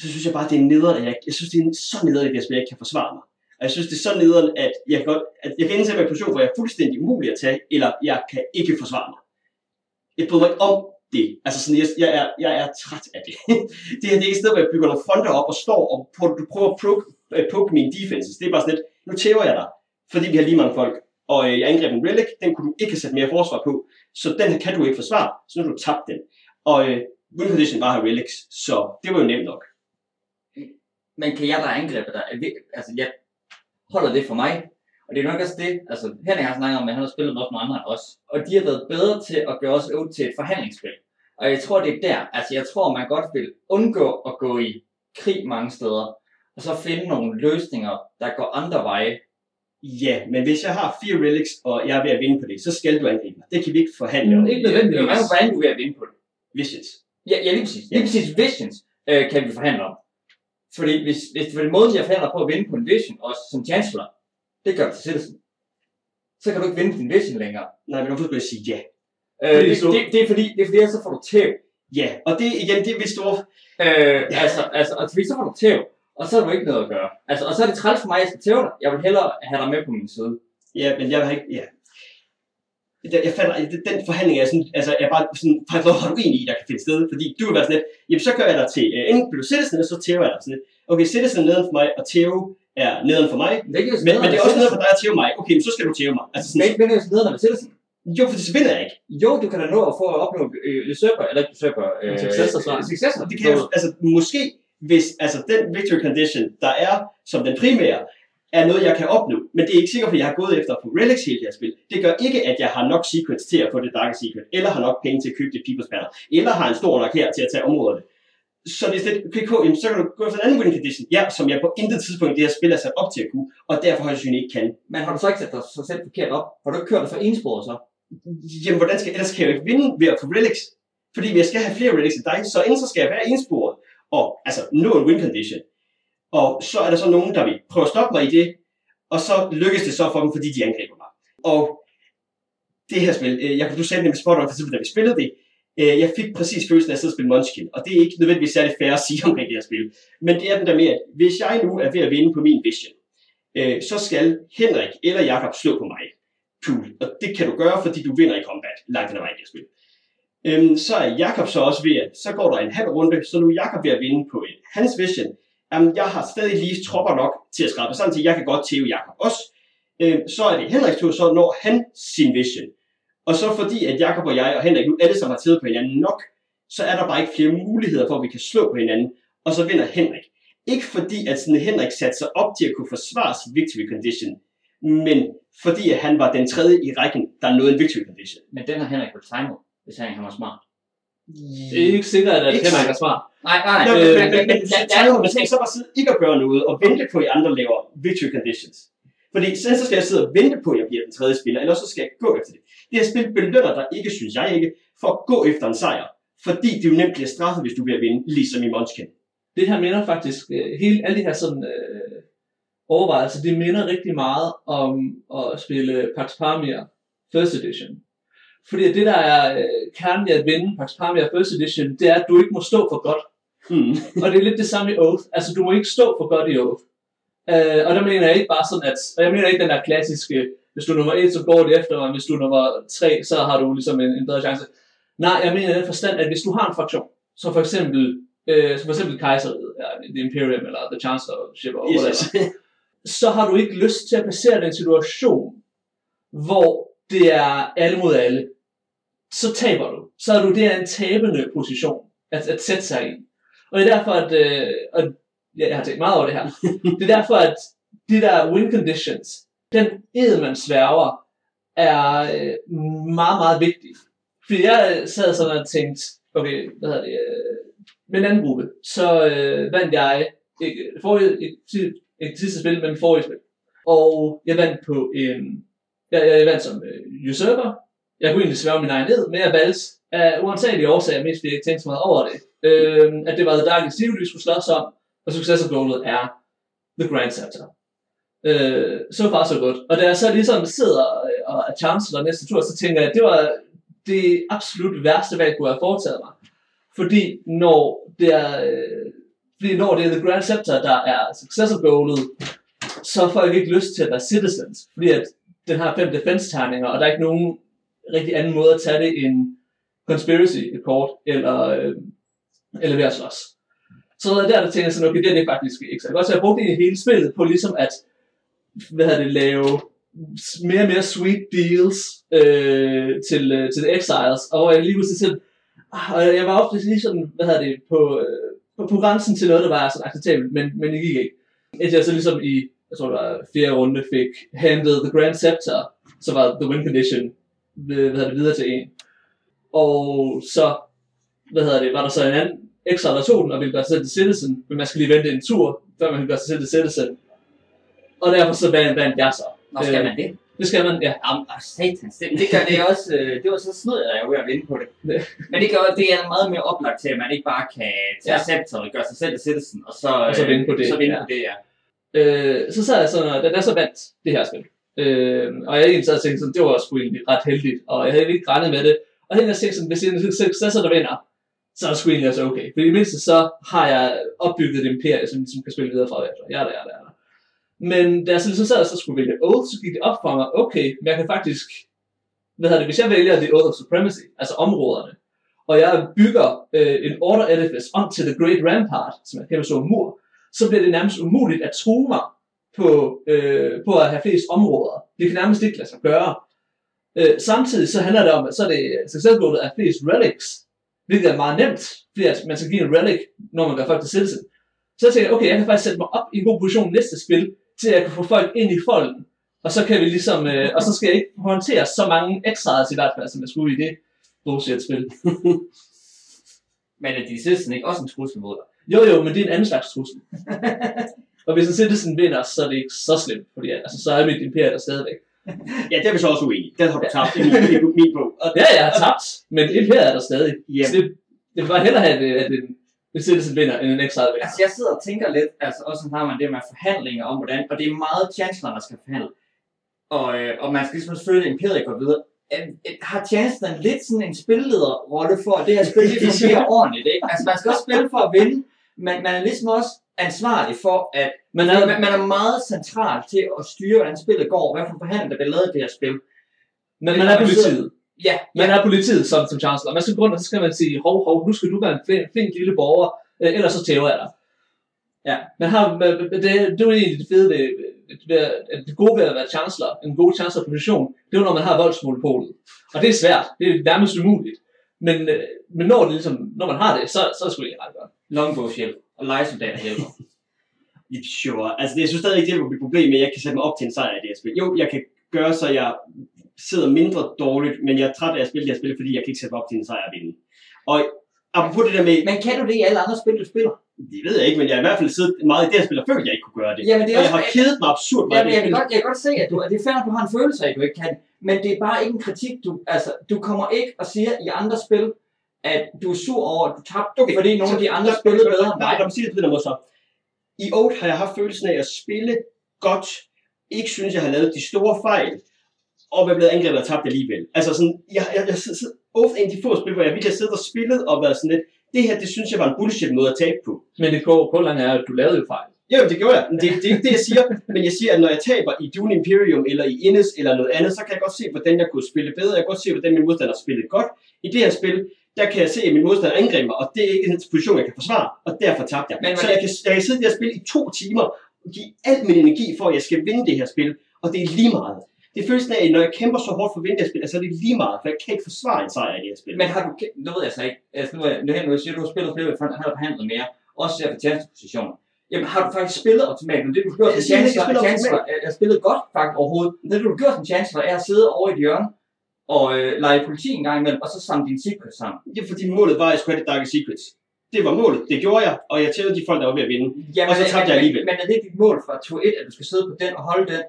så synes jeg bare, det er nederen, at jeg, jeg synes, det er så nederen, at jeg ikke kan forsvare mig. Og jeg synes, det er så nederen, at jeg godt, at jeg kan indtage mig en position, hvor jeg er fuldstændig umulig at tage, eller jeg kan ikke forsvare mig. Jeg bryder mig ikke om det. Altså sådan, jeg, jeg, er, jeg er træt af det. det her det er ikke et sted, hvor jeg bygger nogle fonder op og står og du prøver at poke, øh, poke mine defenses. Det er bare sådan lidt, nu tæver jeg dig, fordi vi har lige mange folk. Og øh, jeg angreb en relic, den kunne du ikke have sat mere forsvar på, så den kan du ikke forsvare, så nu har du tabt den. Og øh, win condition bare har relics, så det var jo nemt nok. Men kan jeg der angribe dig? Altså, jeg holder det for mig. Og det er nok også det, altså Henning har snakket om, at han har spillet med nogle andre end os. Og de har været bedre til at gøre os ud til et forhandlingsspil. Og jeg tror, det er der, altså jeg tror, man godt vil undgå at gå i krig mange steder, og så finde nogle løsninger, der går andre veje. Ja, men hvis jeg har fire relics, og jeg er ved at vinde på det, så skal du angribe mig. Det kan vi ikke forhandle om. Mm, ikke nødvendigvis. Hvordan er du ved at vinde på det? Visions. Ja, ja lige præcis. Lige præcis Visions øh, kan vi forhandle om. Fordi hvis, hvis det var den måde, jeg forhandler på at vinde på en Vision, også som Chancellor, det gør til Citizen. Så kan du ikke vinde din Vision længere. Nej, men hvorfor skulle jeg sige ja? Øh, det, det, det, er fordi, det er fordi, så får du tæv. Ja, og det igen, det er mit store... Øh, ja. altså, altså, altså, fordi så får du tæv, og så har du ikke noget at gøre. Altså, og så er det træls for mig, at jeg skal tæve dig. Jeg vil hellere have dig med på min side. Ja, men jeg vil ikke... Ja. Jeg, jeg falder, den forhandling er sådan, altså jeg er bare sådan, faktisk har du egentlig i, der kan finde sted, fordi du vil være sådan lidt, jamen så gør jeg dig til, uh, enten bliver du citizen, eller så tæver jeg dig sådan lidt. Okay, citizen neden for mig, og tæve er neden for mig, Det er men, men det er også neden for dig at tæve mig. Okay, men så skal du tæve mig. Altså Men sådan, ikke vinde neden med Citizen. jo, for så vinder jeg ikke. Jo, du kan da nå at få at opnå øh, usurper, eller ikke usurper, øh, Successor snart. Successor. Det kan jeg, jo- altså måske, hvis altså den victory condition, der er som den primære, er noget, jeg kan opnå. Men det er ikke sikkert, fordi jeg har gået efter at få relics hele det her spil. Det gør ikke, at jeg har nok secrets til at få det dark secret, eller har nok penge til at købe det people's banner, eller har en stor nok her til at tage områderne. Så det er cool, jamen, så kan du gå efter en anden winning condition, ja, som jeg på intet tidspunkt i det her spil er sat op til at kunne, og derfor højst sandsynligt ikke kan. Men har du så ikke sat dig så selv forkert op? Har du ikke kørt dig for ensporet så? Jamen, hvordan skal, ellers kan jeg jo ikke vinde ved at få relics. Fordi jeg skal have flere relics end dig, så enten så skal jeg være ensporet, og altså nå en win condition. Og så er der så nogen, der vil prøve at stoppe mig i det, og så lykkes det så for dem, fordi de angriber mig. Og det her spil, øh, jeg, du sagde nemlig spot on, for eksempel, da vi spillede det, øh, jeg fik præcis følelsen af at sidde og spille Munchkin, og det er ikke nødvendigvis særlig fair at sige omkring det her spil. Men det er den der med, at hvis jeg nu er ved at vinde på min vision, øh, så skal Henrik eller Jakob slå på mig. Pool. Og det kan du gøre, fordi du vinder i combat langt hen ad vejen i det spil. Øhm, så er Jakob så også ved at, så går der en halv runde, så nu er Jakob ved at vinde på en, hans vision. Jamen, jeg har stadig lige tropper nok til at skrabe sammen til, jeg kan godt tæve Jakob også. Øhm, så er det Henriks tur, så når han sin vision. Og så fordi, at Jakob og jeg og Henrik nu alle sammen har tævet på hinanden nok, så er der bare ikke flere muligheder for, at vi kan slå på hinanden, og så vinder Henrik. Ikke fordi, at sådan Henrik satte sig op til at kunne forsvare sin victory condition, men fordi, at han var den tredje i rækken, der nåede en victory condition. Men den har Henrik jo timet, hvis han, han var smart. Det er ikke sikkert, at Ikke Henrik er smart. Nej, nej, Nå, men, Øh, men, men, men, så tager man skal så bare sidde ikke at gøre noget, og vente på, at I andre laver victory conditions. Fordi så, så skal jeg sidde og vente på, at jeg bliver den tredje spiller, eller så skal jeg gå efter det. Det her spil belønner dig ikke, synes jeg ikke, for at gå efter en sejr. Fordi det jo nemt bliver straffet, hvis du bliver vinde, ligesom i Munchkin. det her minder faktisk, øh, hele, alle de her sådan, øh, overvejelser, det minder rigtig meget om at spille Pax Pamir First Edition. Fordi det, der er øh, kernen i at vinde Pax Pamir First Edition, det er, at du ikke må stå for godt. Hmm. Og det er lidt det samme i Oath. Altså, du må ikke stå for godt i Oath. Uh, og der mener jeg ikke bare sådan, at... Og jeg mener ikke den der klassiske, hvis du er nummer et, så går det efter, og hvis du er nummer tre, så har du ligesom en, en bedre chance. Nej, jeg mener i den forstand, at hvis du har en fraktion, som for eksempel, øh, som for eksempel Kejseriet, ja, The Imperium, eller The Chancellorship, og Yes, whatever, så har du ikke lyst til at placere dig i en situation, hvor det er alle mod alle. Så taber du. Så er du der en tabende position at, at sætte sig i. Og det er derfor, at, øh, og ja, jeg har tænkt meget over det her, det er derfor, at de der win conditions, den ed, man sværger, er øh, meget, meget vigtig. Fordi jeg sad sådan og tænkte, okay, hvad hedder det, øh, med en anden gruppe, så øh, vandt jeg ikke, forrige, ikke, ikke, sidste spil, men forrige spil. Og jeg vandt på en, jeg, jeg vandt som øh, usurper. Jeg kunne egentlig sværge min egen ed, men jeg valgte af uansagelige årsager, mest fordi jeg ikke tænkte så meget over det, øh, at det var The Darkest Steel, vi skulle slås om, og successor goalet er The Grand Scepter. Øh, så far så godt. Og da jeg så ligesom sidder øh, og er chancellor næste tur, så tænker jeg, at det var det absolut værste valg, jeg kunne have foretaget mig. Fordi når det er, øh, fordi når det er The Grand Scepter, der er successor goalet, så får jeg ikke lyst til at være citizens. Fordi at den har fem defense-terninger, og der er ikke nogen rigtig anden måde at tage det end conspiracy kort eller, øh, eller ved at slås. Så der, der tænker jeg sådan, okay, det er det faktisk ikke så godt. Så jeg brugte egentlig hele spillet på ligesom at hvad hedder det, lave mere og mere sweet deals øh, til, øh, til The Exiles, og hvor jeg lige pludselig sådan, ah, og jeg var ofte lige sådan, hvad hedder det, på, øh, på, på grænsen til noget, der var sådan acceptabelt, men, men det gik ikke. Indtil jeg så ligesom i, jeg tror det var fjerde runde, fik handlet The Grand Scepter, så var The Win Condition, øh, hvad hedder det, videre til en. Og så, hvad hedder det, var der så en anden Exile, der tog den og ville gøre sig selv til Citizen, men man skal lige vente en tur, før man kan gøre sig selv til Citizen. Og derfor så vandt, jeg så. Nå, skal Øh, man det? Det skal man, ja. Jamen, oh, satans, det, det gør det også, øh, det var så snød, at jeg var ved at vinde på det. Det. Men det, gør, det er meget mere oplagt til, at man ikke bare kan tage Ja. og gøre sig selv til citizen, og så, Og så vinde på det, Så vinde ja. på det, ja. Øh, så sad jeg sådan, da jeg så vandt det her spil, øh, og jeg egentlig sad og tænkte sådan, det var sgu egentlig ret heldigt, og jeg havde ikke regnet med det. Og så jeg tænkte sådan, hvis det er en successor, der vinder, så er det sgu egentlig også okay. For i det mindste så har jeg opbygget et imperie, som, som kan spille videre fra efter. Ja, der, ja, der, men da jeg så ligesom sad og så skulle vælge Oath, så gik det op for mig, okay, men jeg kan faktisk, hvad hedder det, hvis jeg vælger The Oath of Supremacy, altså områderne, og jeg bygger øh, en order edifice om til The Great Rampart, som er en kæmpe stor mur, så bliver det nærmest umuligt at true mig på, øh, på at have flest områder. Det kan nærmest ikke lade sig gøre. Øh, samtidig så handler det om, at så er det altså successfullet af flest relics, hvilket er meget nemt, fordi at man skal give en relic, når man gør folk til citizen. Så jeg tænker, okay, jeg kan faktisk sætte mig op i en god position næste spil, til at jeg kan få folk ind i folden. Og så kan vi ligesom, øh, og så skal jeg ikke håndtere så mange exiles i hvert fald, som jeg skulle i det bullshit-spil. Men er de citizen ikke også en trussel mod dig? Jo jo, men det er en anden slags trussel. og hvis en citizen vinder, så er det ikke så slemt, fordi altså, så er mit imperium der stadigvæk. Ja, det er vi så også uenige. Den har du tabt i min, min bog. Og, Ja, jeg har tabt, men imperiet er der stadig. ja, Så det, det vil bare hellere have, at, at en, en citizen vinder, end en exile vinder. Altså, jeg sidder og tænker lidt, altså også har man det med forhandlinger om hvordan, og det er meget chancellor, der skal forhandle. Og, øh, og man skal ligesom selvfølgelig imperiet går videre. Øh, øh, Har chancellor lidt sådan en spillederrolle for, at det her spil lige fungerer ordentligt, ikke? Altså, man skal også spille for at vinde, men man er ligesom også ansvarlig for, at man, er, man, man er meget central til at styre, hvordan spillet går, hvad for forhandling, der bliver lavet i det her spil. men man er politiet. Ja, Man er politiet som, som chancellor. Man skal gå rundt, og så skal man sige, hov, hov, nu skal du være en flink, flink lille borger, øh, ellers så tæver jeg dig. Ja. Man har, man, det, det er jo egentlig det fede ved, ved, at det gode ved at være chancellor, en god chancellor-position, det er jo, når man har voldsmonopolet. Og det er svært, det er nærmest umuligt. Men, øh, men når, det ligesom, når man har det, så, så er det sgu ret godt. longbows hjælp, og legesoldater hjælper. sure. Altså, det, jeg synes stadig ikke, det på mit problem, men jeg kan sætte mig op til en sejr i det her spil. Jo, jeg kan gøre, så jeg sidder mindre dårligt, men jeg er træt af at spille det her spil, fordi jeg kan ikke sætte mig op til en sejr og vinde. Og apropos det der med, Men kan du det i alle andre spil, du spiller? det ved jeg ikke, men jeg har i hvert fald siddet meget i det her spil, og følt, at jeg ikke kunne gøre det. Jamen, det er Og jeg har kedet mig absurd meget. Jamen, jeg, kan godt, jeg kan godt se, at du, at det er fair, at du har en følelse af, at du ikke kan. Men det er bare ikke en kritik. Du, altså, du kommer ikke og siger i andre spil, at du er sur over, at du tabte, okay. fordi nogle af de andre spillede bedre end Nej, dig. lad mig sige det på den måde så. I Oath har jeg haft følelsen af at spille godt, ikke synes, jeg har lavet de store fejl, og man blevet angrebet og tabt alligevel. Altså sådan, jeg, jeg, jeg, jeg Oath er en af de få spil, hvor jeg virkelig har siddet og spillet og været sådan lidt, det her, det synes jeg var en bullshit måde at tabe på. Men det går på langt er, at du lavede jo fejl. Jo, det gjorde jeg. Men Det, det er ikke det, jeg siger. Men jeg siger, at når jeg taber i Dune Imperium eller i Innis eller noget andet, så kan jeg godt se, hvordan jeg kunne spille bedre. Jeg kan godt se, hvordan min modstander spillede godt. I det her spil, der kan jeg se, at min modstander angriber mig, og det er ikke en position, jeg kan forsvare. Og derfor tabte jeg. Men- så jeg kan, jeg kan sidde der og spille i to timer, og give al min energi for, at jeg skal vinde det her spil. Og det er lige meget. Det føles af, at når jeg kæmper så hårdt for at vinde det her spil, altså er det lige meget, for jeg kan ikke forsvare en sejr i det her spil. Men har du, nu ved jeg så ikke, altså nu er nu nu siger du, har spillet flere, har du forhandlet mere, også ser for tjenestepositioner. Jamen har du faktisk spillet optimalt, men det du har gjort som ikke, jeg chancellor, chancellor er, er spillet godt faktisk overhovedet. Men det du har gjort som chancellor er at sidde over i et hjørne og øh, lege politi en gang imellem, og så samle dine secrets sammen. Det er fordi målet var, at jeg skulle have det Dark Secrets. Det var målet. Det gjorde jeg, og jeg tællede de folk, der var ved at vinde. Jamen, Og så tabte jeg alligevel. Men er det dit mål fra tur 1, at du skal sidde på den og holde den?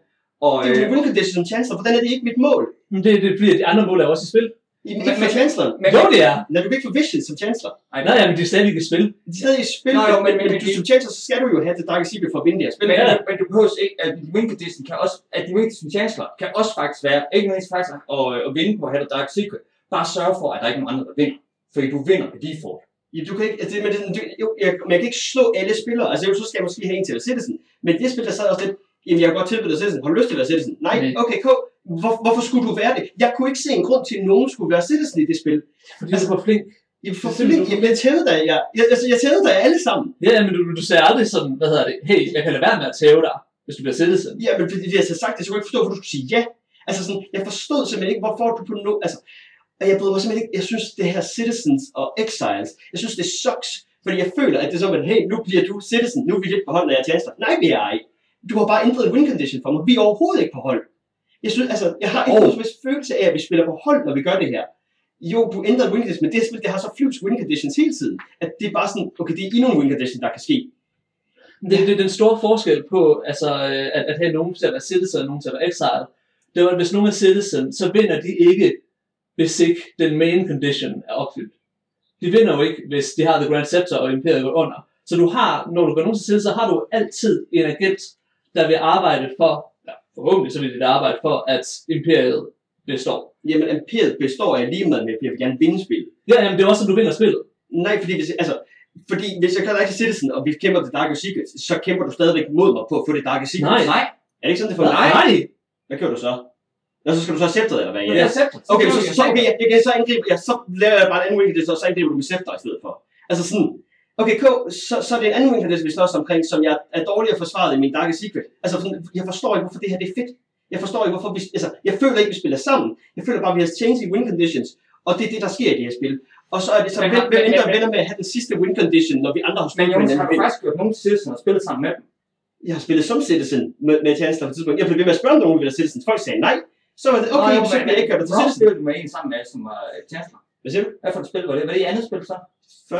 Og, Det er øh, win condition som chancellor. Hvordan er det ikke mit mål? Men det, det bliver de andre mål er også i spil. I, Men- ikke for men- chancellor. men, Jo, det er. Når du kan ikke få vision som chancellor. Ej, Nej, ja, men det er stadig i spil. De er stadig i spil, Nå, jo, men- men, men- du som chancellor, så skal du jo have det Dark Secret for at vinde det her spil. Men, Ja. men, du behøver ikke, at din win condition kan også, at din win condition chancellor kan også faktisk være, ikke nødvendigvis faktisk at, at vinde på at have det Dark Secret. Bare sørge for, at der ikke er nogen andre, der vinder. Fordi du vinder på default. Ja, du kan ikke, altså, det, men det, du, jo, jeg, men jeg kan ikke slå alle spillere. Altså, jo, så skal jeg måske have en til at Citizen. Men det spil, der sad også lidt, jamen, jeg kan godt tilbyde dig Citizen. Har du lyst til at være Citizen? Nej, Nej. okay, K. Hvor, hvorfor skulle du være det? Jeg kunne ikke se en grund til, at nogen skulle være Citizen i det spil. Fordi du var flink. Jamen, for er flink, jamen, jeg tævede dig, jeg, jeg, altså, jeg tævede dig alle sammen. Ja, men du, du sagde aldrig sådan, hvad hedder det, hey, jeg kan lade være med at tæve dig, hvis du bliver citizen. Ja, men fordi jeg har sagt det, så kunne jeg ikke forstå, hvorfor du skulle sige ja. Altså sådan, jeg forstod simpelthen ikke, hvorfor du på no... Altså, og jeg bryder mig simpelthen ikke... Jeg synes, det her Citizens og Exiles, jeg synes, det sucks. Fordi jeg føler, at det er som, at hey, nu bliver du Citizen, nu er vi lidt på hold, når jeg er chancellor. Nej, vi er ikke. Du har bare ændret win condition for mig. Vi er overhovedet ikke på hold. Jeg synes, altså, jeg har ikke Oh. nogen følelse af, at vi spiller på hold, når vi gør det her. Jo, du ændrer win condition, men det spil, det har så flyvsk win conditions hele tiden, at det er bare sådan, okay, det er endnu en win condition, der kan ske. Det, det er den store forskel på, altså, øh, at, at have nogen til at være citizen og nogen til at være exile. Det var, at hvis nogen er citizen, så vinder de ikke, hvis ikke den main condition er opfyldt. De vinder jo ikke, hvis de har The Grand Scepter og Imperiet går under. Så du har, når du går nogen til side, så har du altid en agent, der vil arbejde for, ja, forhåbentlig så vil det arbejde for, at Imperiet består. Jamen, imperiet består af lige med, at jeg vil gerne vinde spil. Ja, jamen, det er også, at du vinder spillet. Nej, fordi hvis, altså, fordi hvis jeg kan rigtig Citizen, og vi kæmper det Dark Secrets, så kæmper du stadigvæk mod mig på at få det Dark Secrets. Nej. Nej, Er det ikke sådan, det fungerer? Nej, nej. Hvad gør du så? Og så skal du så scepteret, eller hvad? det Ja. er scepter. Okay, så, så, så, okay, jeg, jeg, så angribe, ja, så laver jeg bare en anden wing, så, så angriber du med scepter i stedet for. Altså sådan, okay, K, så, så er det en anden wing, vi slås omkring, som jeg er dårligere forsvaret i min Dark Secret. Altså jeg forstår ikke, hvorfor det her det er fedt. Jeg forstår ikke, hvorfor vi, altså, jeg føler ikke, vi spiller sammen. Jeg føler bare, at vi har changed i win conditions, og det er det, der sker i det her spil. Og så er det så, Men hvem, har- hvem men- ender men- vinder med at have den sidste win condition, når vi andre har Men spillet med har du hinanden. faktisk gjort nogen Citizen og spillet sammen med dem? Jeg har spillet som Citizen med, med Chancellor på et tidspunkt. Jeg blev ved med at spørge, om nogen ville være Citizen. Folk sagde nej. Så var det, okay, Nå, jo, så kan jeg ikke det til Citizen. spillede du med en sammen med, som var øh, Chancellor? Hvad siger du? Hvad for et spil var det? Var det andet spil så?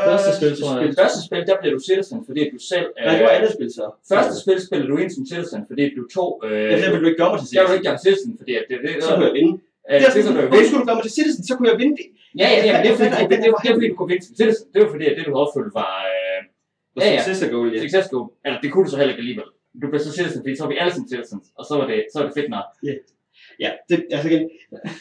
Første spil, tror jeg. Det første spil, der blev du Citizen, fordi du selv... Øh, Nej, det var andet spil så. Første spil spillede du ind som Citizen, fordi du tog... Øh, Ja, der ville du ikke gøre mig til jeg vil Citizen. ikke gøre Citizen, fordi at det, det, Så kunne jeg vinde. øh, Det er det, kunne du vinde. skulle du gøre mig til Citizen? Så kunne jeg vinde det. Ja, ja, ja, det er Jeg det, ikke, det, hvorfor det, er fordi, du kunne vinde som Citizen. Det var fordi, at det du havde opfyldt var... Øh, Ja, ja. success goal, ja. success goal. Eller det kunne du så heller ikke alligevel. Du blev så Citizen, fordi så var vi alle sammen Citizens, og så var det, så var det fedt nok. Ja, det, altså igen,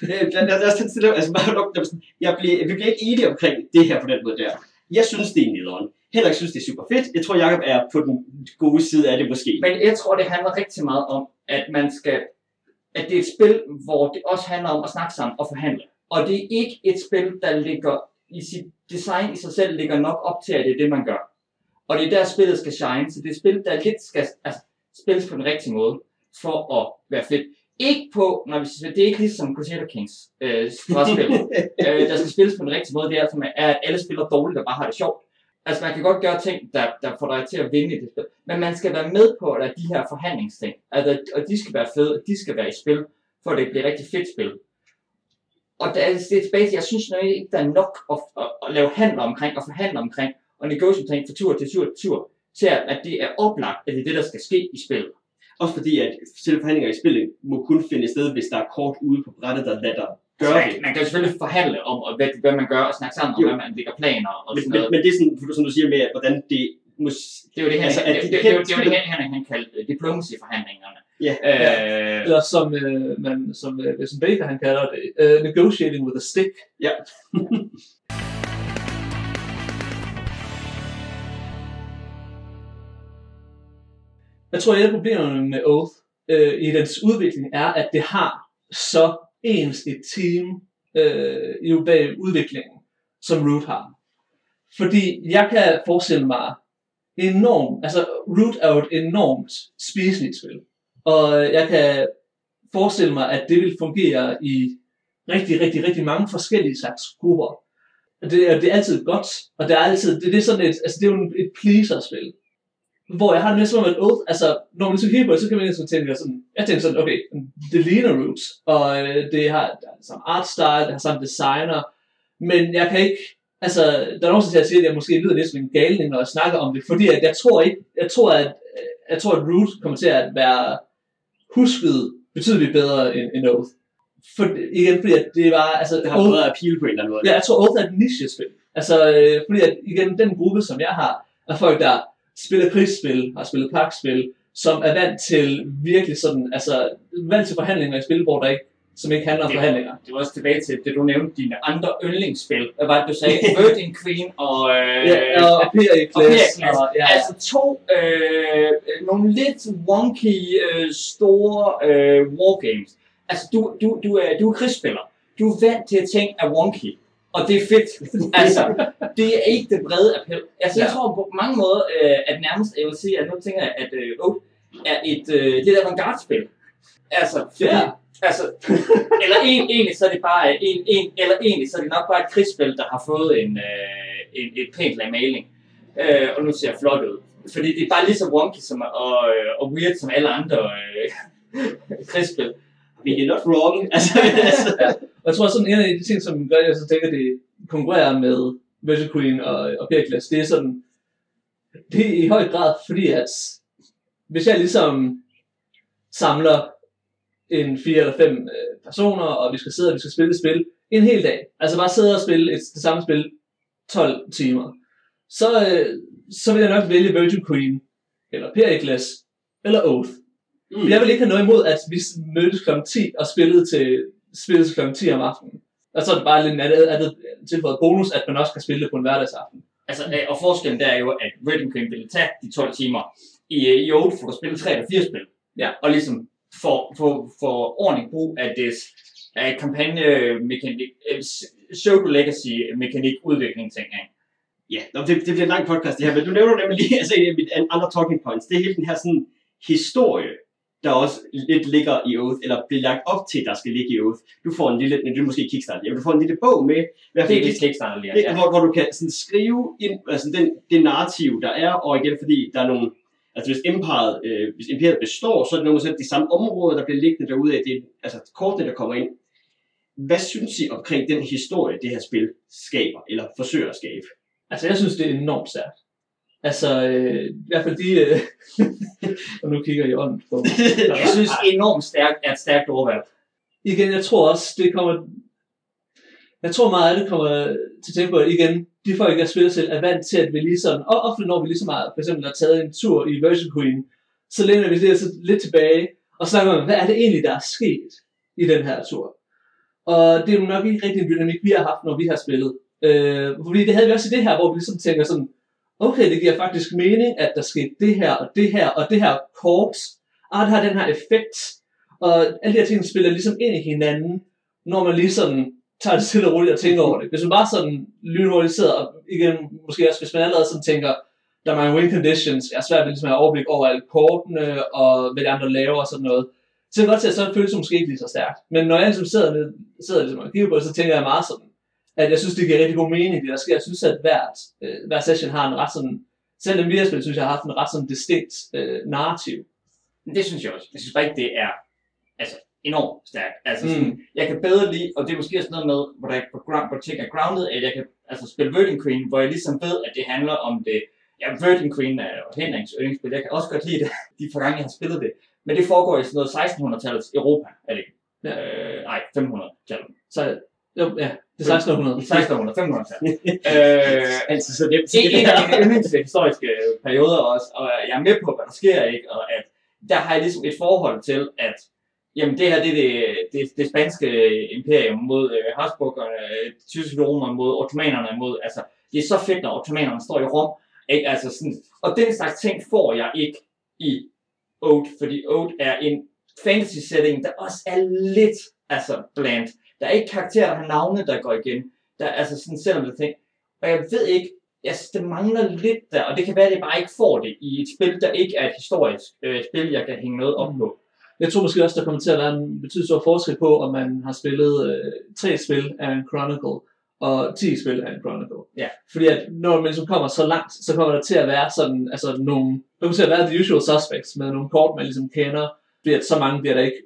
øh, lad, lad, lad os tage det altså bare nok, sådan, jeg bliver, vi bliver ikke enige omkring det her på den måde der. Jeg synes, det er nederen. Henrik synes, det er super fedt. Jeg tror, Jacob er på den gode side af det måske. Men jeg tror, det handler rigtig meget om, at man skal, at det er et spil, hvor det også handler om at snakke sammen og forhandle. Og det er ikke et spil, der ligger i sit design i sig selv, ligger nok op til, at det er det, man gør. Og det er der, spillet skal shine, så det er et spil, der lidt skal altså, spilles på den rigtige måde, for at være fedt. Ikke på, når vi, det er ikke ligesom Crusader Kings øh, spil, øh, der skal spilles på den rigtige måde, det er, som er, at alle spiller dårligt og bare har det sjovt. Altså man kan godt gøre ting, der, der får dig til at vinde i det spil, men man skal være med på, at de her forhandlingsting, altså, og de skal være fede, og de skal være i spil, for at det bliver et rigtig fedt spil. Og der er det er tilbage til, jeg synes nok ikke, der er nok at, at, at lave handler omkring, og forhandle omkring, og negotiate omkring fra tur til tur til tur, til at, at det er oplagt, at det er det, der skal ske i spillet. Også fordi, at selv forhandlinger i spillet må kun finde sted, hvis der er kort ude på brættet, der lader dig gøre man, det. man kan jo selvfølgelig forhandle om, og hvad, hvad man gør, og snakke sammen om, Jo. hvad man lægger planer og Men, sådan men, noget. men det er sådan, som du siger med, at hvordan det mus... Det er jo det her, Altså, at det, de det, det, det, det, er jo det her, han, han kaldte diplomacy-forhandlingerne. Ja, Øh, ja. Eller som, øh, man, som øh, Vincent Baker han kalder det, øh, negotiating with a stick. Ja. Jeg tror, at et af problemerne med Oath øh, i dens udvikling er, at det har så ens et team øh, jo bag udviklingen, som Root har. Fordi jeg kan forestille mig enormt, altså Root er jo et enormt spiseligt spil. Og jeg kan forestille mig, at det vil fungere i rigtig, rigtig, rigtig mange forskellige slags grupper. Og det, er, det er altid godt, og det er altid, det, det er sådan et, altså det er jo et pleaser-spil. Hvor jeg har det næsten som et Oath, altså når man så kigger på det, så kan man næsten tænke sådan, jeg tænker sådan, okay, det ligner Roots, og øh, det har, samme art style, det har samme designer, men jeg kan ikke, altså, der er nogen, der siger, at jeg måske lyder lidt som en galning, når jeg snakker om det, fordi at jeg tror ikke, jeg tror, at, jeg tror, at Root kommer til at være husket betydeligt bedre end, end Oath. For, igen, fordi at det var, altså, Det har bedre appeal på en eller anden måde. Ja, jeg tror Oath er et niche-spil. Altså, øh, fordi at, igen, den gruppe, som jeg har, er folk, der spiller krigsspil, har spillet pakspil, som er vant til virkelig sådan, altså, vant til forhandlinger i spil, hvor der ikke, som ikke handler om Det var- forhandlinger. Det var også tilbage til det, du nævnte, dine andre yndlingsspil. Hvad var det, du sagde? Virgin Queen og... Øh, Ja, og Pericles, Pericles. og, ja, Altså to, øh, nogle lidt wonky, øh, store øh, wargames. Altså, du, du, du, er, du er krigsspiller. Du er vant til at ting er wonky. Og det er fedt. Altså, det er ikke det brede appel. Altså, jeg Ja. tror på mange måder, øh, at nærmest, jeg vil sige, at nu tænker jeg, at øh, Oath er et, øh, det der avantgarde-spil. Altså, fordi, Ja. altså, eller en, egentlig så er det bare en, en, eller egentlig så er det nok bare et krigsspil, der har fået en, øh, en, et pænt lag maling. Øh, og nu ser jeg flot ud. Fordi det er bare lige så wonky som, og, øh, og weird som alle andre øh, krigsspil. Vi er not wrong. Altså, altså. Jeg tror sådan, en af de ting, som gør, at jeg så tænker, det konkurrerer med Virgin Queen og, og Pericles, det er sådan, det er i høj grad fordi, at hvis jeg ligesom samler en fire eller fem øh, personer, og vi skal sidde og vi skal spille et spil en hel dag, altså bare sidde og spille et, det samme spil 12 timer, så, øh, så vil jeg nok vælge Virgin Queen, eller Pericles, eller Oath. Mm. Jeg vil ikke have noget imod, at vi mødtes kl. 10 og spillede til, spillede til kl. 10 om aftenen. Og så er det bare lidt andet, andet tilføjet bonus, at man også kan spille det på en hverdagsaften. Altså, øh, og forskellen der er jo, at Virgin Queen ville tage de 12 timer. I, øh, i Oath får du spillet 3 eller 4 spil. Ja. Og ligesom for, for, for ordentlig brug af det af kampagnemekanik, øh, pseudo legacy mekanik udvikling ting. Ja, det, det bliver en lang podcast det her, men du nævner nemlig lige altså, en af mine an- andre talking points. Det er hele den her sådan, historie, der også lidt ligger i Oath, eller bliver lagt op til, der skal ligge i Oath. Du får en lille, det er måske Kickstarter, ja, du får en lille bog med, hvert Det er det Kickstarter det, Ja. hvor, hvor du kan sådan skrive ind, altså den, det narrativ, der er, og igen, fordi der er nogle, altså hvis imperiet, øh, hvis imperiet består, så er det nogle af de samme områder, der bliver liggende derude af, det er, altså kortene, der kommer ind. Hvad synes I omkring den historie, det her spil skaber, eller forsøger at skabe? Altså, jeg synes, det er enormt stærkt. Altså, øh, i hvert fald de... Øh, og nu kigger jeg ånden på mig. Jeg synes enormt stærkt er et stærkt ordvalg. igen, jeg tror også, det kommer... Jeg tror meget af det kommer til at at igen, de folk, jeg spiller til, er vant til, at vi lige sådan, og ofte når vi ligesom har, for eksempel har taget en tur i Virgin Queen, så læner vi det altså lidt tilbage, og snakker om, hvad er det egentlig, der er sket i den her tur. Og det er jo nok ikke rigtig en dynamik, vi har haft, når vi har spillet. Øh, fordi det havde vi også i det her, hvor vi ligesom tænker sådan, okay, det giver faktisk mening, at der skete det her, og det her, og det her korps, og det har den her effekt, og alle de her ting spiller ligesom ind i hinanden, når man lige sådan tager det stille og roligt og tænker over det. Hvis man bare sådan lynhurtigt sidder, og igen, måske også hvis man allerede sådan tænker, der er mange win conditions, jeg er svært ved ligesom at have overblik over alle kortene, og hvad de andre laver og sådan noget. Så det godt til, at så føles det måske ikke lige så stærkt. Men når jeg ligesom sidder, med, sidder ligesom og kigger på det, så tænker jeg meget sådan, at jeg synes, det giver rigtig god mening, det der sker. Jeg synes, at hvert, øh, hver session har en ret sådan, selv den vi har spillet, synes jeg har haft en ret sådan distinkt øh, narrativ. Men Det synes jeg også. Jeg synes bare ikke, det er altså, enormt stærkt. Altså, Mm. sådan, jeg kan bedre lide, og det er måske også noget med, hvor, der, hvor, ground, hvor ting er grounded, at jeg kan altså, spille Virgin Queen, hvor jeg ligesom ved, at det handler om det. Ja, Virgin Queen er jo Henriks yndlingsspil. Jeg kan også godt lide det, de par gange, jeg har spillet det. Men det foregår i sådan noget 1600-tallets Europa, er det ikke? Ja. Øh, nej, 500-tallet. Så jo, ja, det er 1600. 1600, 500-tallet. øh, Altså så det er en af mine yndlingshistoriske perioder også, og jeg er med på, hvad der sker, ikke? Og at der har jeg ligesom et forhold til, at Jamen, det her det er det, det, det spanske imperium mod øh, Habsburgerne, øh, tyske romer mod ottomanerne mod, altså, det er så fedt, når ottomanerne står i Rom, ikke? Altså sådan, og den slags ting får jeg ikke i Ode, fordi Ode er en fantasy setting, der også er lidt altså, bland. Der er ikke karakterer, der har navne, der går igen. Der er altså sådan, selvom det ting. Og jeg ved ikke, jeg synes, det mangler lidt der, og det kan være, at jeg bare ikke får det i et spil, der ikke er et historisk øh, spil, jeg kan hænge noget op på. Jeg tror måske også, der kommer til at være en betydelig stor forskel på, om man har spillet øh, tre spil af en Chronicle, og 10 spil af en Chronicle. Ja. Fordi at når man ligesom kommer så langt, så kommer der til at være sådan, altså nogle, der kommer til at være the usual suspects med nogle kort, man ligesom kender, fordi at så mange bliver der ikke,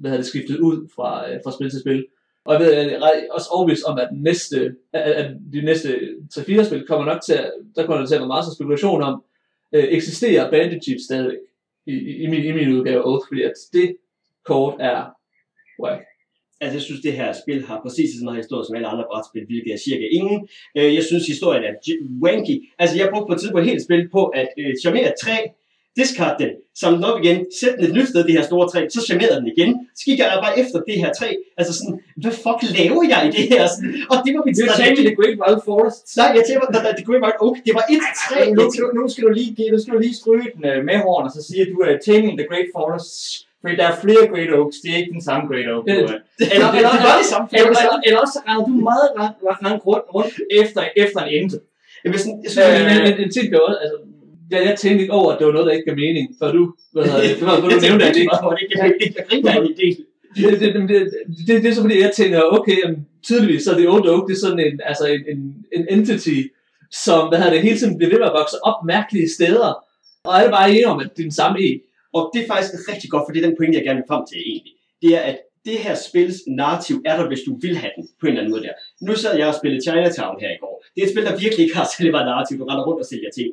hvad hedder det, skiftet ud fra, øh, fra spil til spil. Og jeg ved, jeg er også overbevist om, at, næste, at, de næste 3-4 spil kommer nok til at, der kommer der til at være meget så spekulation om, øh, eksisterer Bandit Chief stadigvæk i, i, i, min, i min udgave Oath, fordi at det kort er whack. Altså, jeg synes, det her spil har præcis så meget historie som alle andre brætspil, hvilket er cirka ingen. Øh, jeg synes, historien er wanky. Altså, jeg brugte på et tidspunkt et helt spil på at øh, charmere tre discard den, samle den op igen, sætte den et nyt sted, det her store træ, så charmerede den igen. Så gik jeg bare efter det her træ. Altså sådan, hvad fuck laver jeg i det her? Sådan, og det var mit Det er strategi. The Great Wild Forest. Nej, jeg tænker, at det kunne være okay. Det var et træ. Nu, nu, nu, skal du lige, give- nu skal du lige stryge den øh, med horn, og så sige, at du er taming the Great Forest. Fordi der er flere Great Oaks, det er ikke den samme Great Oak. Det- øh. Det, Eller, eller, det det eller, eller, eller også så render du meget langt, rundt, rundt efter, efter en ende. Jeg sådan, jeg synes, Øh, men, men en ting altså, jeg, jeg tænkte ikke over, at det var noget, der ikke gav mening, før du, hvad hedder det, før, før du nævnte, at det ikke det. Jeg, griner af idé. det, det, det, det, det, det, er så fordi, jeg tænker, okay, jamen, tydeligvis så er det Old Oak, det er sådan en, altså en, en, en entity, som, hvad hedder det, hele tiden bliver ved med at vokse op mærkelige steder, og alle bare enige om, at det er den samme en. Og det er faktisk rigtig godt, for det er den pointe, jeg gerne vil frem til egentlig. Det er, at det her spils narrativ er der, hvis du vil have den på en eller anden måde der. Nu sad jeg og spillede Chinatown her i går. Det er et spil, der virkelig ikke har særlig meget narrativ. Du render rundt og sælger ting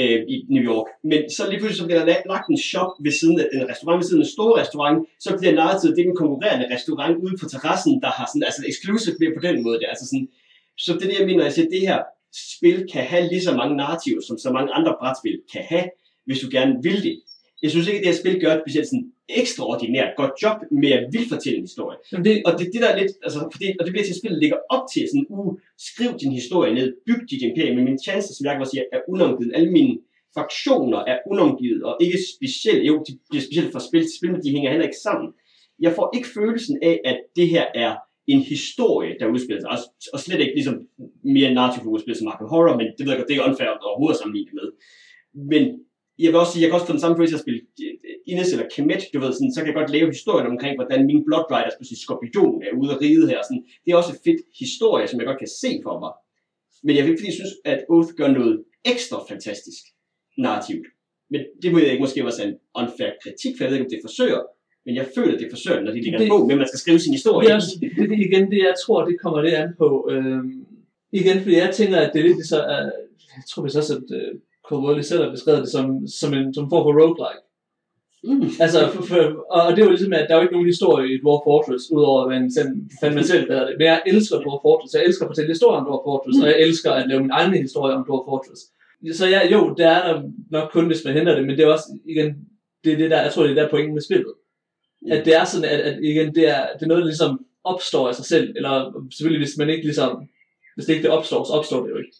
øh, i New York. Men så lige pludselig så bliver der lagt en shop ved siden af en restaurant, ved siden af en stor restaurant. Så bliver narrativet, det er den konkurrerende restaurant ude på terrassen, der har sådan, altså exclusive bliver på den måde der. Altså sådan, så det er det, jeg mener, jeg siger, det her spil kan have lige så mange narrativer, som så mange andre brætspil kan have, hvis du gerne vil det. Jeg synes ikke, at det her spil gør et specielt sådan ekstraordinært godt job med at vil fortælle en historie. Jamen det, Og det, det der er lidt, altså, fordi, og det bliver til, at spillet ligger op til sådan, uh, skriv din historie ned, byg dit imperium, men mine chancer, som jeg kan sige, er unangivet. Alle mine fraktioner er unangivet, og ikke specielt, jo, de bliver specielt for spil til spil, men de hænger heller ikke sammen. Jeg får ikke følelsen af, at det her er en historie, der udspiller sig, og, og slet ikke ligesom mere narrativ udspiller som Arkham Horror, men det ved jeg godt, det er ikke unfair overhovedet at sammenligne det med. Men jeg vil også sige, jeg kan også få den samme følelse at spille øh, Ines eller Kemet, du ved, sådan, så kan jeg godt lave historien omkring, hvordan min Blood Riders, pludselig Skorpion, er ude og ride her. Sådan. Det er også et fedt historie, som jeg godt kan se for mig. Men jeg vil ikke, fordi jeg synes, at Oath gør noget ekstra fantastisk narrativt. Men det må jeg ikke måske også en unfair kritik, for jeg ved ikke, om det forsøger. Men jeg føler, at det forsøger, når de lægger en Det- bog, men man skal skrive sin historie. det er også, det, det, igen, det jeg tror, det kommer lidt an på, øhm, igen, fordi jeg tænker, at det er lidt så, uh, jeg tror hvis også, at uh, Cole Woolley selv har beskrevet det som, som en som form for roguelike. Mm. Altså, for, for, og det er jo ligesom, at der er jo ikke nogen historie i Dwarf Fortress, udover at man selv, fandme selv bedre det. Men jeg elsker Dwarf Fortress. Jeg elsker at fortælle historier om Dwarf Fortress, og jeg elsker at lave min egen historie om Dwarf Fortress. Så ja, jo, det er der nok kun, hvis man henter det, men det er også, igen, det er det der, jeg tror, det er der pointen med spillet. Ja. At det er sådan, at, at igen, det er, det er noget, der ligesom opstår af sig selv, eller selvfølgelig, hvis man ikke ligesom, hvis det ikke det opstår, så opstår det jo ikke.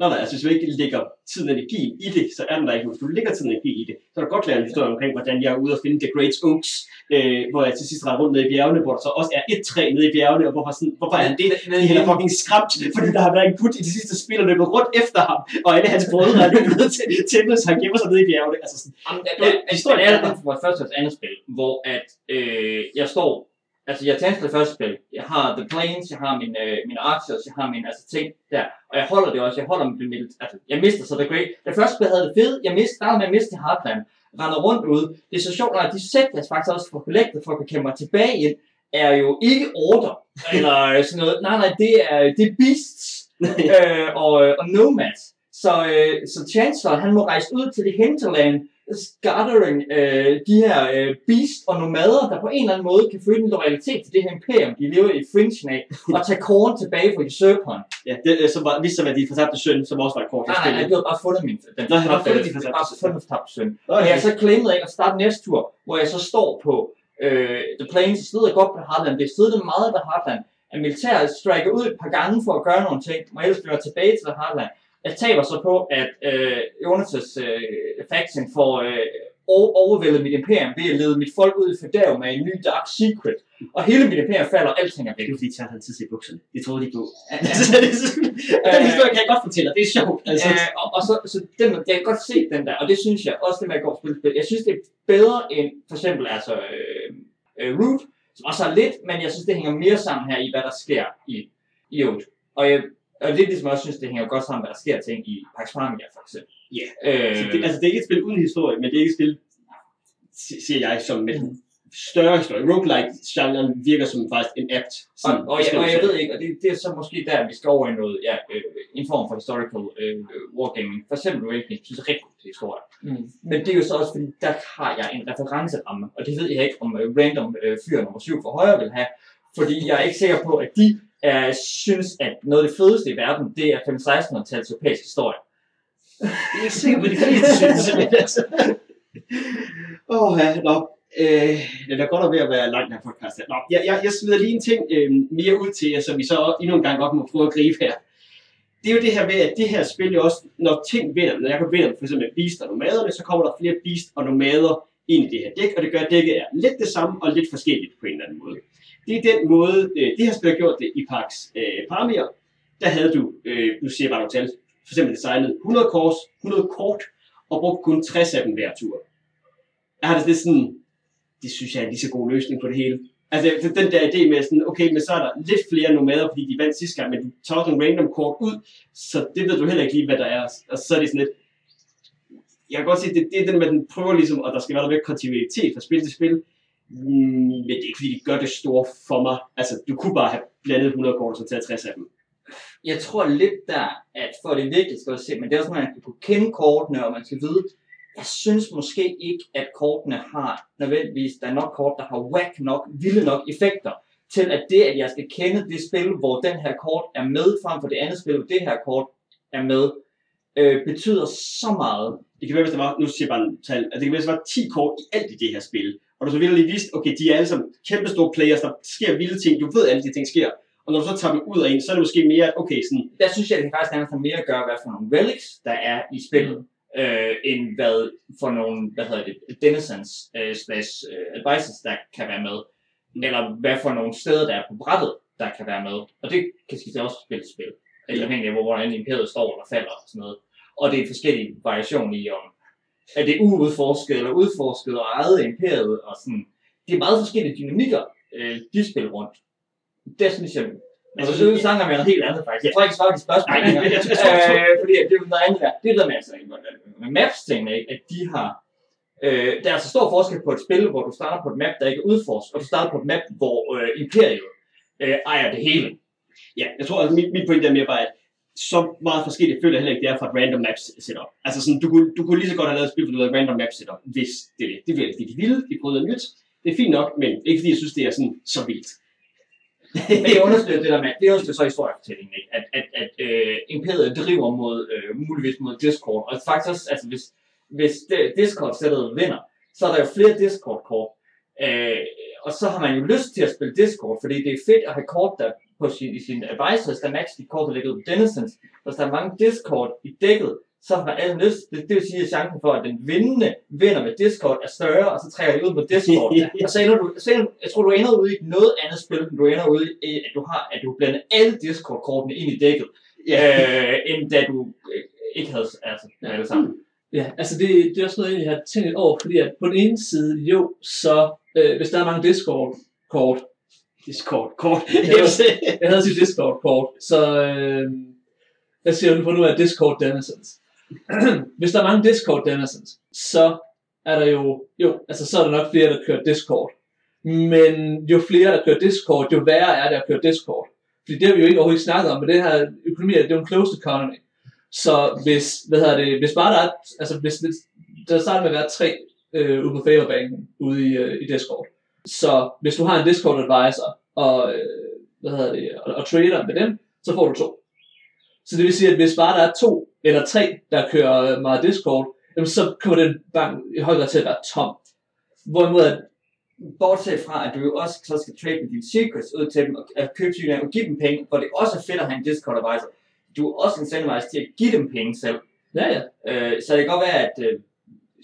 Nå nej, altså hvis du ikke lægger tid og energi i det, så er den der ikke. Hvis du lægger tid og energi i det, så er der godt lavet en historie omkring, hvordan jeg er ude og finde The Great Oaks, øh, hvor jeg til sidst render rundt nede i bjergene, hvor der så også er et træ nede i bjergene, og hvorfor, sådan, hvorfor er han det? Fordi han er fucking skræmt, fordi der har været en gut i det sidste spil, og løbet rundt efter ham, og alle hans brødre er løbet ned til tæppet, så han gemmer sig nede i bjergene. Altså sådan, Jamen, der, der, historien er er der. det fra første og andet spil, hvor at, øh, jeg står, altså jeg det første spil, jeg har The Plains, jeg har min, øh, mine Archers, jeg har mine altså, ting der, og jeg holder det også, jeg holder mit, mit altså jeg mister så The Great, det første spil havde det fedt, jeg mister, der med at miste Heartland, render rundt ude, det er så sjovt, at de sæt, jeg faktisk også får collected for at kunne kæmpe mig tilbage ind, er jo ikke order, eller sådan noget, nej nej, det er, det er beasts, øh, og, og nomads. Så, øh, så Chancellor, han må rejse ud til det hinterland, scattering øh, de her øh, beast og nomader, der på en eller anden måde kan føle en loyalitet til det her imperium, de lever i fringe af, og tage korn tilbage fra usurperen. ja, det, øh, så var, sig, at de fortabte søn, som også var kort Nej, nej, nej, du har bare fundet min, den Nå, han har fundet de jeg fortabte søn. Og Okay. jeg har så claimet ikke at starte næste tur, hvor jeg så står på Øh, The Plains strider godt på Heartland, det strider meget på Heartland. At militæret strikker ud et par gange for at gøre nogle ting, må ellers blive tilbage til Heartland. Jeg taber så på, at øh, Jonas' øh, faction får øh, over- overvældet mit imperium ved at lede mit folk ud i fordærv med en ny dark secret. Og hele mit imperium falder, og alting er væk. Det er fordi, Tjern havde tid til bukserne. Det troede de på. Den historie kan jeg godt fortælle. Det er sjovt. Altså. Øh, og, og så, så den, jeg kan godt se den der, og det synes jeg også, det med at gå og spille spil. Jeg synes, det er bedre end for eksempel altså, øh, øh, Root, som også er lidt, men jeg synes, det hænger mere sammen her i, hvad der sker i, i Oat. Og, jeg, og lidt ligesom jeg også synes, det hænger godt sammen, hvad der sker ting i Pax Pamir, for eksempel. Ja. Øh, Så det, altså, det er ikke et spil uden historie, men det er ikke et spil, si- siger jeg, som med den større historie. Roguelike-genren virker som faktisk en apt Og, sådan, og, jeg, og jeg ved ikke, og det, det er så måske der, vi skal over i noget, ja, øh, en form for historical øh, wargaming. For eksempel Awakening, synes er rigtig god til historie. Mm. Men det er jo så også, fordi der har jeg en referenceramme, og det ved jeg ikke, om øh, random øh, fyr nummer 7 for højre vil have. Fordi jeg er ikke sikker på, at de er, synes, at noget af det fedeste i verden, det er 5-1600-tals europæisk historie. Jeg er ikke sikker på, at de fleste synes, altså... Åh, ja, nå. Øh, det er godt at ved at være langt her podcast. Nå, jeg, jeg, jeg smider lige en ting øh, mere ud til jer, som vi så endnu en gang godt må prøve at gribe her. Det er jo det her med, at det her spil jo også, når ting vinder, når jeg kan vinde for eksempel beast og nomaderne, så kommer der flere beast og nomader ind i det her dæk, og det gør, at dækket er lidt det samme og lidt forskelligt på en eller anden måde. Det er den måde, øh, det har spil gjort det i Pax øh, Pamir. Der havde du, øh, nu siger jeg bare nogle tal, for eksempel designet 100 kors, 100 kort, og brugte kun 60 af dem hver tur. Jeg har det lidt sådan, det synes jeg er en lige så god løsning på det hele. Altså den der idé med sådan, okay, men så er der lidt flere nomader, fordi de vandt sidste gang, men du tager også random kort ud, så det ved du heller ikke lige, hvad der er. Og så er det sådan lidt, jeg kan godt se, det, det er den med, den prøver ligesom, og der skal være noget mere kontinuitet fra spil til spil, Mm, men det er ikke fordi, de gør det store for mig. Altså, du kunne bare have blandet 100 kort, og så taget 60 af dem. Jeg tror lidt der, at for det virkelig skal se, men det er også noget, man kunne kende kortene, og man skal vide, jeg synes måske ikke, at kortene har nødvendigvis, der er nok kort, der har whack nok, vilde nok effekter, til at det, at jeg skal kende det spil, hvor den her kort er med, frem for det andet spil, hvor det her kort er med, øh, betyder så meget. Det kan være, hvis der var, nu siger jeg bare en tal, at det kan være, hvis der var 10 kort i alt i det her spil, og du så virkelig vidste, okay, de er alle sammen kæmpe store players, der sker vilde ting, du ved, alle de ting sker, og når du så tager dem ud af en, så er det måske mere, okay, sådan, Der synes jeg, det faktisk nærmest have mere at gøre, hvad for nogle relics, der er i spillet, øh, end hvad for nogle, hvad hedder det, denizens øh, slash øh, advisors, der kan være med. Eller hvad for nogle steder, der er på brættet, der kan være med. Og det kan skifte også spil til spil. Eller afhængig af, hvor- hvordan imperiet står eller falder og sådan noget. Og det er en forskellig variation i, om er det uudforsket eller udforsket og ejet af imperiet. Og sådan. Det er meget forskellige dynamikker, øh, de spiller rundt. Det synes jeg, Altså, så snakker vi noget helt andet faktisk. Jeg tror ikke, jeg svarer de spørgsmål. Nej, men jeg- jeg jeg tror- øh, fordi det er jo noget andet der. Det er der med, altså, med maps tingene, at de har... Øh, der er altså stor forskel på et spil, hvor du starter på et map, der ikke er udforsket, og du starter på et map, hvor øh, imperiet øh, ejer det hele. ja, jeg tror, at mit, mit point er mere bare, at så meget forskelligt føler jeg heller ikke, det er fra et random maps setup. Altså sådan, du kunne, du kunne lige så godt have lavet et spil, hvor du havde et random map setup, hvis det er det. Det ville de ville, de prøvede noget nyt. Det er fint nok, men ikke fordi jeg synes, det er sådan så vildt. Men det understøtter det der med, det understøtter så historiefortællingen, ikke? At, at, at øh, imperiet driver mod, øh, muligvis mod Discord, og faktisk også, altså hvis, hvis Discord-sættet vinder, så er der jo flere Discord-kort, øh, og så har man jo lyst til at spille Discord, fordi det er fedt at have kort, der på sin, i sine advisors, der matcher de kort, der ligger ud på Denizens. Hvis der er mange Discord i dækket, så har alle lyst, det, det vil sige, at chancen for, at den vindende vinder med Discord er større, og så trækker de ud på Discord. Og så ender du, så ender, jeg tror, du ender ude i noget andet spil, end du ender ude i, at du har, at du blander alle Discord-kortene ind i dækket, øh, end da du øh, ikke havde, altså, Ja. ja. det sammen. Ja, altså det, det er også noget, jeg har tænkt over, fordi at på den ene side, jo, så øh, hvis der er mange Discord-kort, Discord, kort. jeg havde sit Discord-kort, så øh, jeg siger jo på nu, at Discord Denizens. hvis der er mange Discord Denizens, så er der jo, jo, altså så er der nok flere, der kører Discord. Men jo flere, der kører Discord, jo værre er det at køre Discord. Fordi det har vi jo ikke overhovedet snakket om, men det her økonomi, det er jo en closed economy. Så hvis, hvad hedder det, hvis bare der er, altså hvis, hvis der starter med at være tre øh, ude på favorbanen ude i, øh, i Discord. Så hvis du har en Discord advisor, og, øh, hvad hedder det, og, og trader med dem, så får du to. Så det vil sige, at hvis bare der er to eller tre, der kører øh, meget Discord, jamen så kommer den bank i høj grad til at være tom. Hvorimod at Bortset fra, at du jo også så skal trade med dine secrets ud til dem, og at købe sygdomme og give dem penge, hvor det også er fedt at have en Discord advisor. Du er også incentivized til at give dem penge selv. Ja, ja. Øh, så det kan godt være, at øh,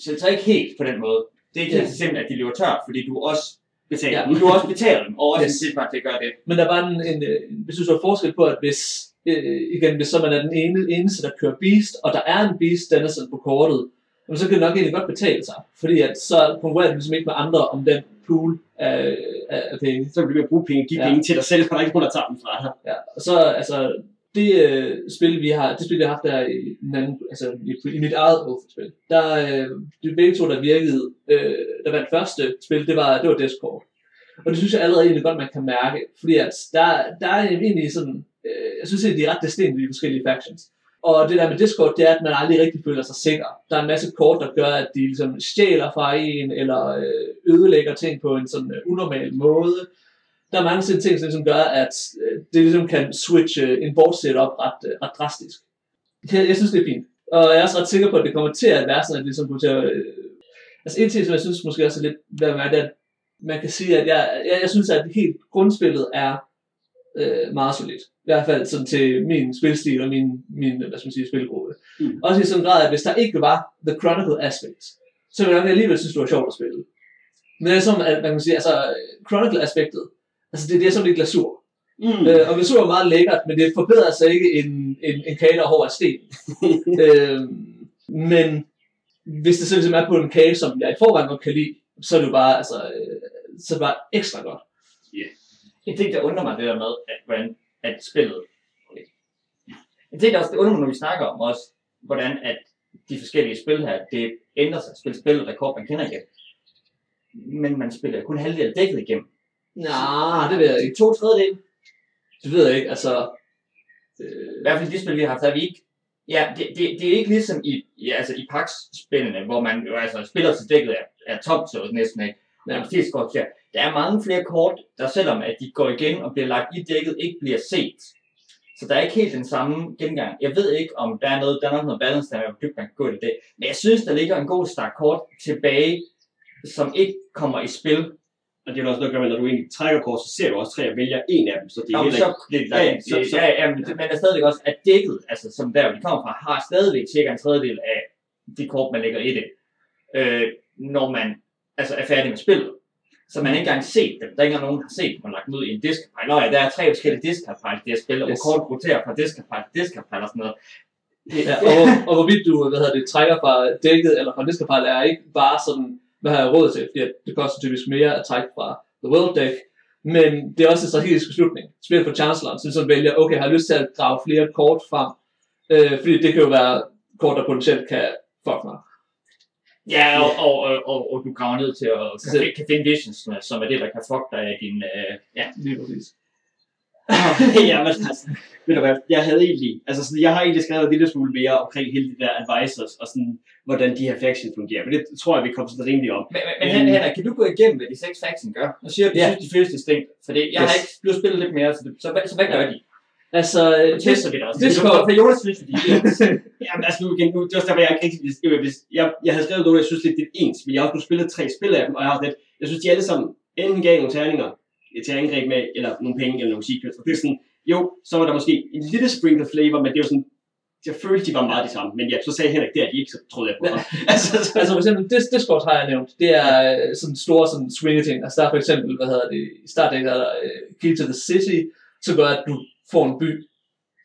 så det er ikke helt på den måde. Det er ikke Ja. helt så simpelt, at de løber tør, fordi du også, Betaler. Ja. Ja. du også betaler dem, og også Yes. en tilfang til at gøre det. Men der var en, en, øh, hvis du så forskel på, at hvis, øh, igen, hvis så man er den ene, eneste, der kører Beast, og der er en Beast Dennison på kortet, jamen, så kan det nok egentlig godt betale sig. Fordi at så konkurrerer du ligesom ikke med andre om den pool af, af, af penge. Så bliver du bruge penge, give ja. penge til dig selv, for der er ikke nogen, der tager dem fra dig. Ja, og så altså, det øh, spil, vi har, det spil, vi har haft der i, den anden, altså, i, i mit eget spil, der øh, de begge to, der virkede, øh, der vandt første spil, det var, det var Discord. Og det synes jeg allerede egentlig godt, man kan mærke, fordi at der, der er egentlig sådan, øh, jeg synes egentlig, de er ret distinkte, de forskellige factions. Og det der med Discord, det er, at man aldrig rigtig føler sig sikker. Der er en masse kort, der gør, at de ligesom stjæler fra en, eller øh, ødelægger ting på en sådan øh, unormal måde der er mange ting, som ligesom gør, at øh, det ligesom kan switche en board setup ret, øh, ret drastisk. Jeg, jeg synes, det er fint. Og jeg er også ret sikker på, at det kommer til at være sådan, at det ligesom kommer til at... Øh, altså en ting, som jeg synes måske også er lidt at mærke, det er, at man kan sige, at jeg, jeg, jeg synes, at helt grundspillet er øh, meget solidt. I hvert fald sådan til min spilstil og min, min hvad skal man sige, spilgruppe. Mm. Også i sådan grad, at hvis der ikke var the chronicle aspect, så ville jeg nok alligevel synes, det var sjovt at spille. Men det er som, at man kan sige, altså chronicle aspektet, altså det, det er som lidt glasur. Mm. Øh, og glasur er meget lækkert, men det forbedrer sig ikke en, en, en kage, der er hård af sten. øh, men hvis det ligesom er på en kage, som jeg i forvejen godt kan lide, så er det jo bare, altså, øh, så er det bare ekstra godt. En ting, der undrer mig det der med, at, hvordan, at spillet... Okay. En ting, der også det undrer mig, når vi snakker om også, hvordan at de forskellige spil her, det ændrer sig. Spil spil rekord, man kender igen. Men man spiller kun halvdelen dækket igennem. Nej, det ved jeg ikke. To tredjedel. Det ved jeg ikke, altså... I Øh, hvert fald de spil, vi har haft, der er vi ikke... Ja, det, det, det er ikke ligesom i, i, altså i PAX-spillene, hvor man jo altså spiller til dækket er, er tomt, så næsten ikke. Ja. Ja. De fleste kort her. Der er mange flere kort, der selvom at de går igen og bliver lagt i dækket, ikke bliver set. Så der er ikke helt den samme gengang. Jeg ved ikke, om der er noget, der er nok noget balance, der er, hvor dybt man kan gå i det. Men jeg synes, der ligger en god stak kort tilbage, som ikke kommer i spil. Og det er også noget at gøre med, når du egentlig trækker kort, så ser du også tre og vælger en af dem. Så det er Om heller så ikke... Ja, så- så- ja, ja, men, men der er stadigvæk også, at dækket, altså som der, de kommer fra, har stadigvæk cirka en tredjedel af de kort, man lægger i det, øh, når man altså er færdig med spillet. Så man har ikke engang set dem. Der er ikke engang nogen, der har set dem og lagt dem ud i en discard Nå ja, der er tre forskellige i det her spil, og Yes. kort roterer fra discard til discard og sådan noget. Det, ja, og, og hvorvidt du hvad hedder det, trækker fra dækket eller fra diskapal, er ikke bare sådan, hvad har jeg råd til, fordi det koster typisk mere at trække fra The World Deck, men det er også en strategisk beslutning. Spil for Chancellor, så ligesom vælger, okay, har jeg lyst til at grave flere kort frem, øh, fordi det kan jo være kort, der potentielt kan fuck mig. ja, og, og, og, og, og, du graver ned til at kan, kan finde visions, som er det, der kan fuck dig af din... Øh, ja. Lige præcis. ja, men altså, ved du hvad, jeg havde egentlig, altså sådan, jeg har egentlig skrevet en lille smule mere omkring hele det der advisors, og sådan, hvordan de her factions fungerer, men det tror jeg, vi kommer sådan rimelig om. Men, men. Hen- Henrik, kan du gå igennem, hvad de seks faction gør? Nu siger du, Ja. synes, de føles distinkt. Fordi jeg har Yes. ikke blevet spillet lidt mere, så, det, så, så hvad gør de? Altså, Nu tester vi det også. Discord. For Jonas synes, ens. Jamen altså nu igen, nu, det er også derfor, jeg ikke rigtig, hvis, jeg, jeg havde skrevet noget, jeg synes lidt, det er ens, men jeg har også nu spillet tre spil af dem, og jeg har lidt, jeg synes, de alle sammen enten gav nogle terninger til angreb med, eller nogle penge, eller nogle secrets, og det er sådan, jo, så var der måske en lille sprinkle flavor, men det er jo sådan, jeg følte, de var meget de samme, men ja, så sagde Henrik, det er de ikke, så troede jeg på ham. altså, så, Altså for eksempel, Dis- Discord har jeg nævnt, det er øh, sådan store sådan swinge ting. Altså der er for eksempel, hvad hedder det, i startdækket er der uh, Key to the City, så gør at du får en by.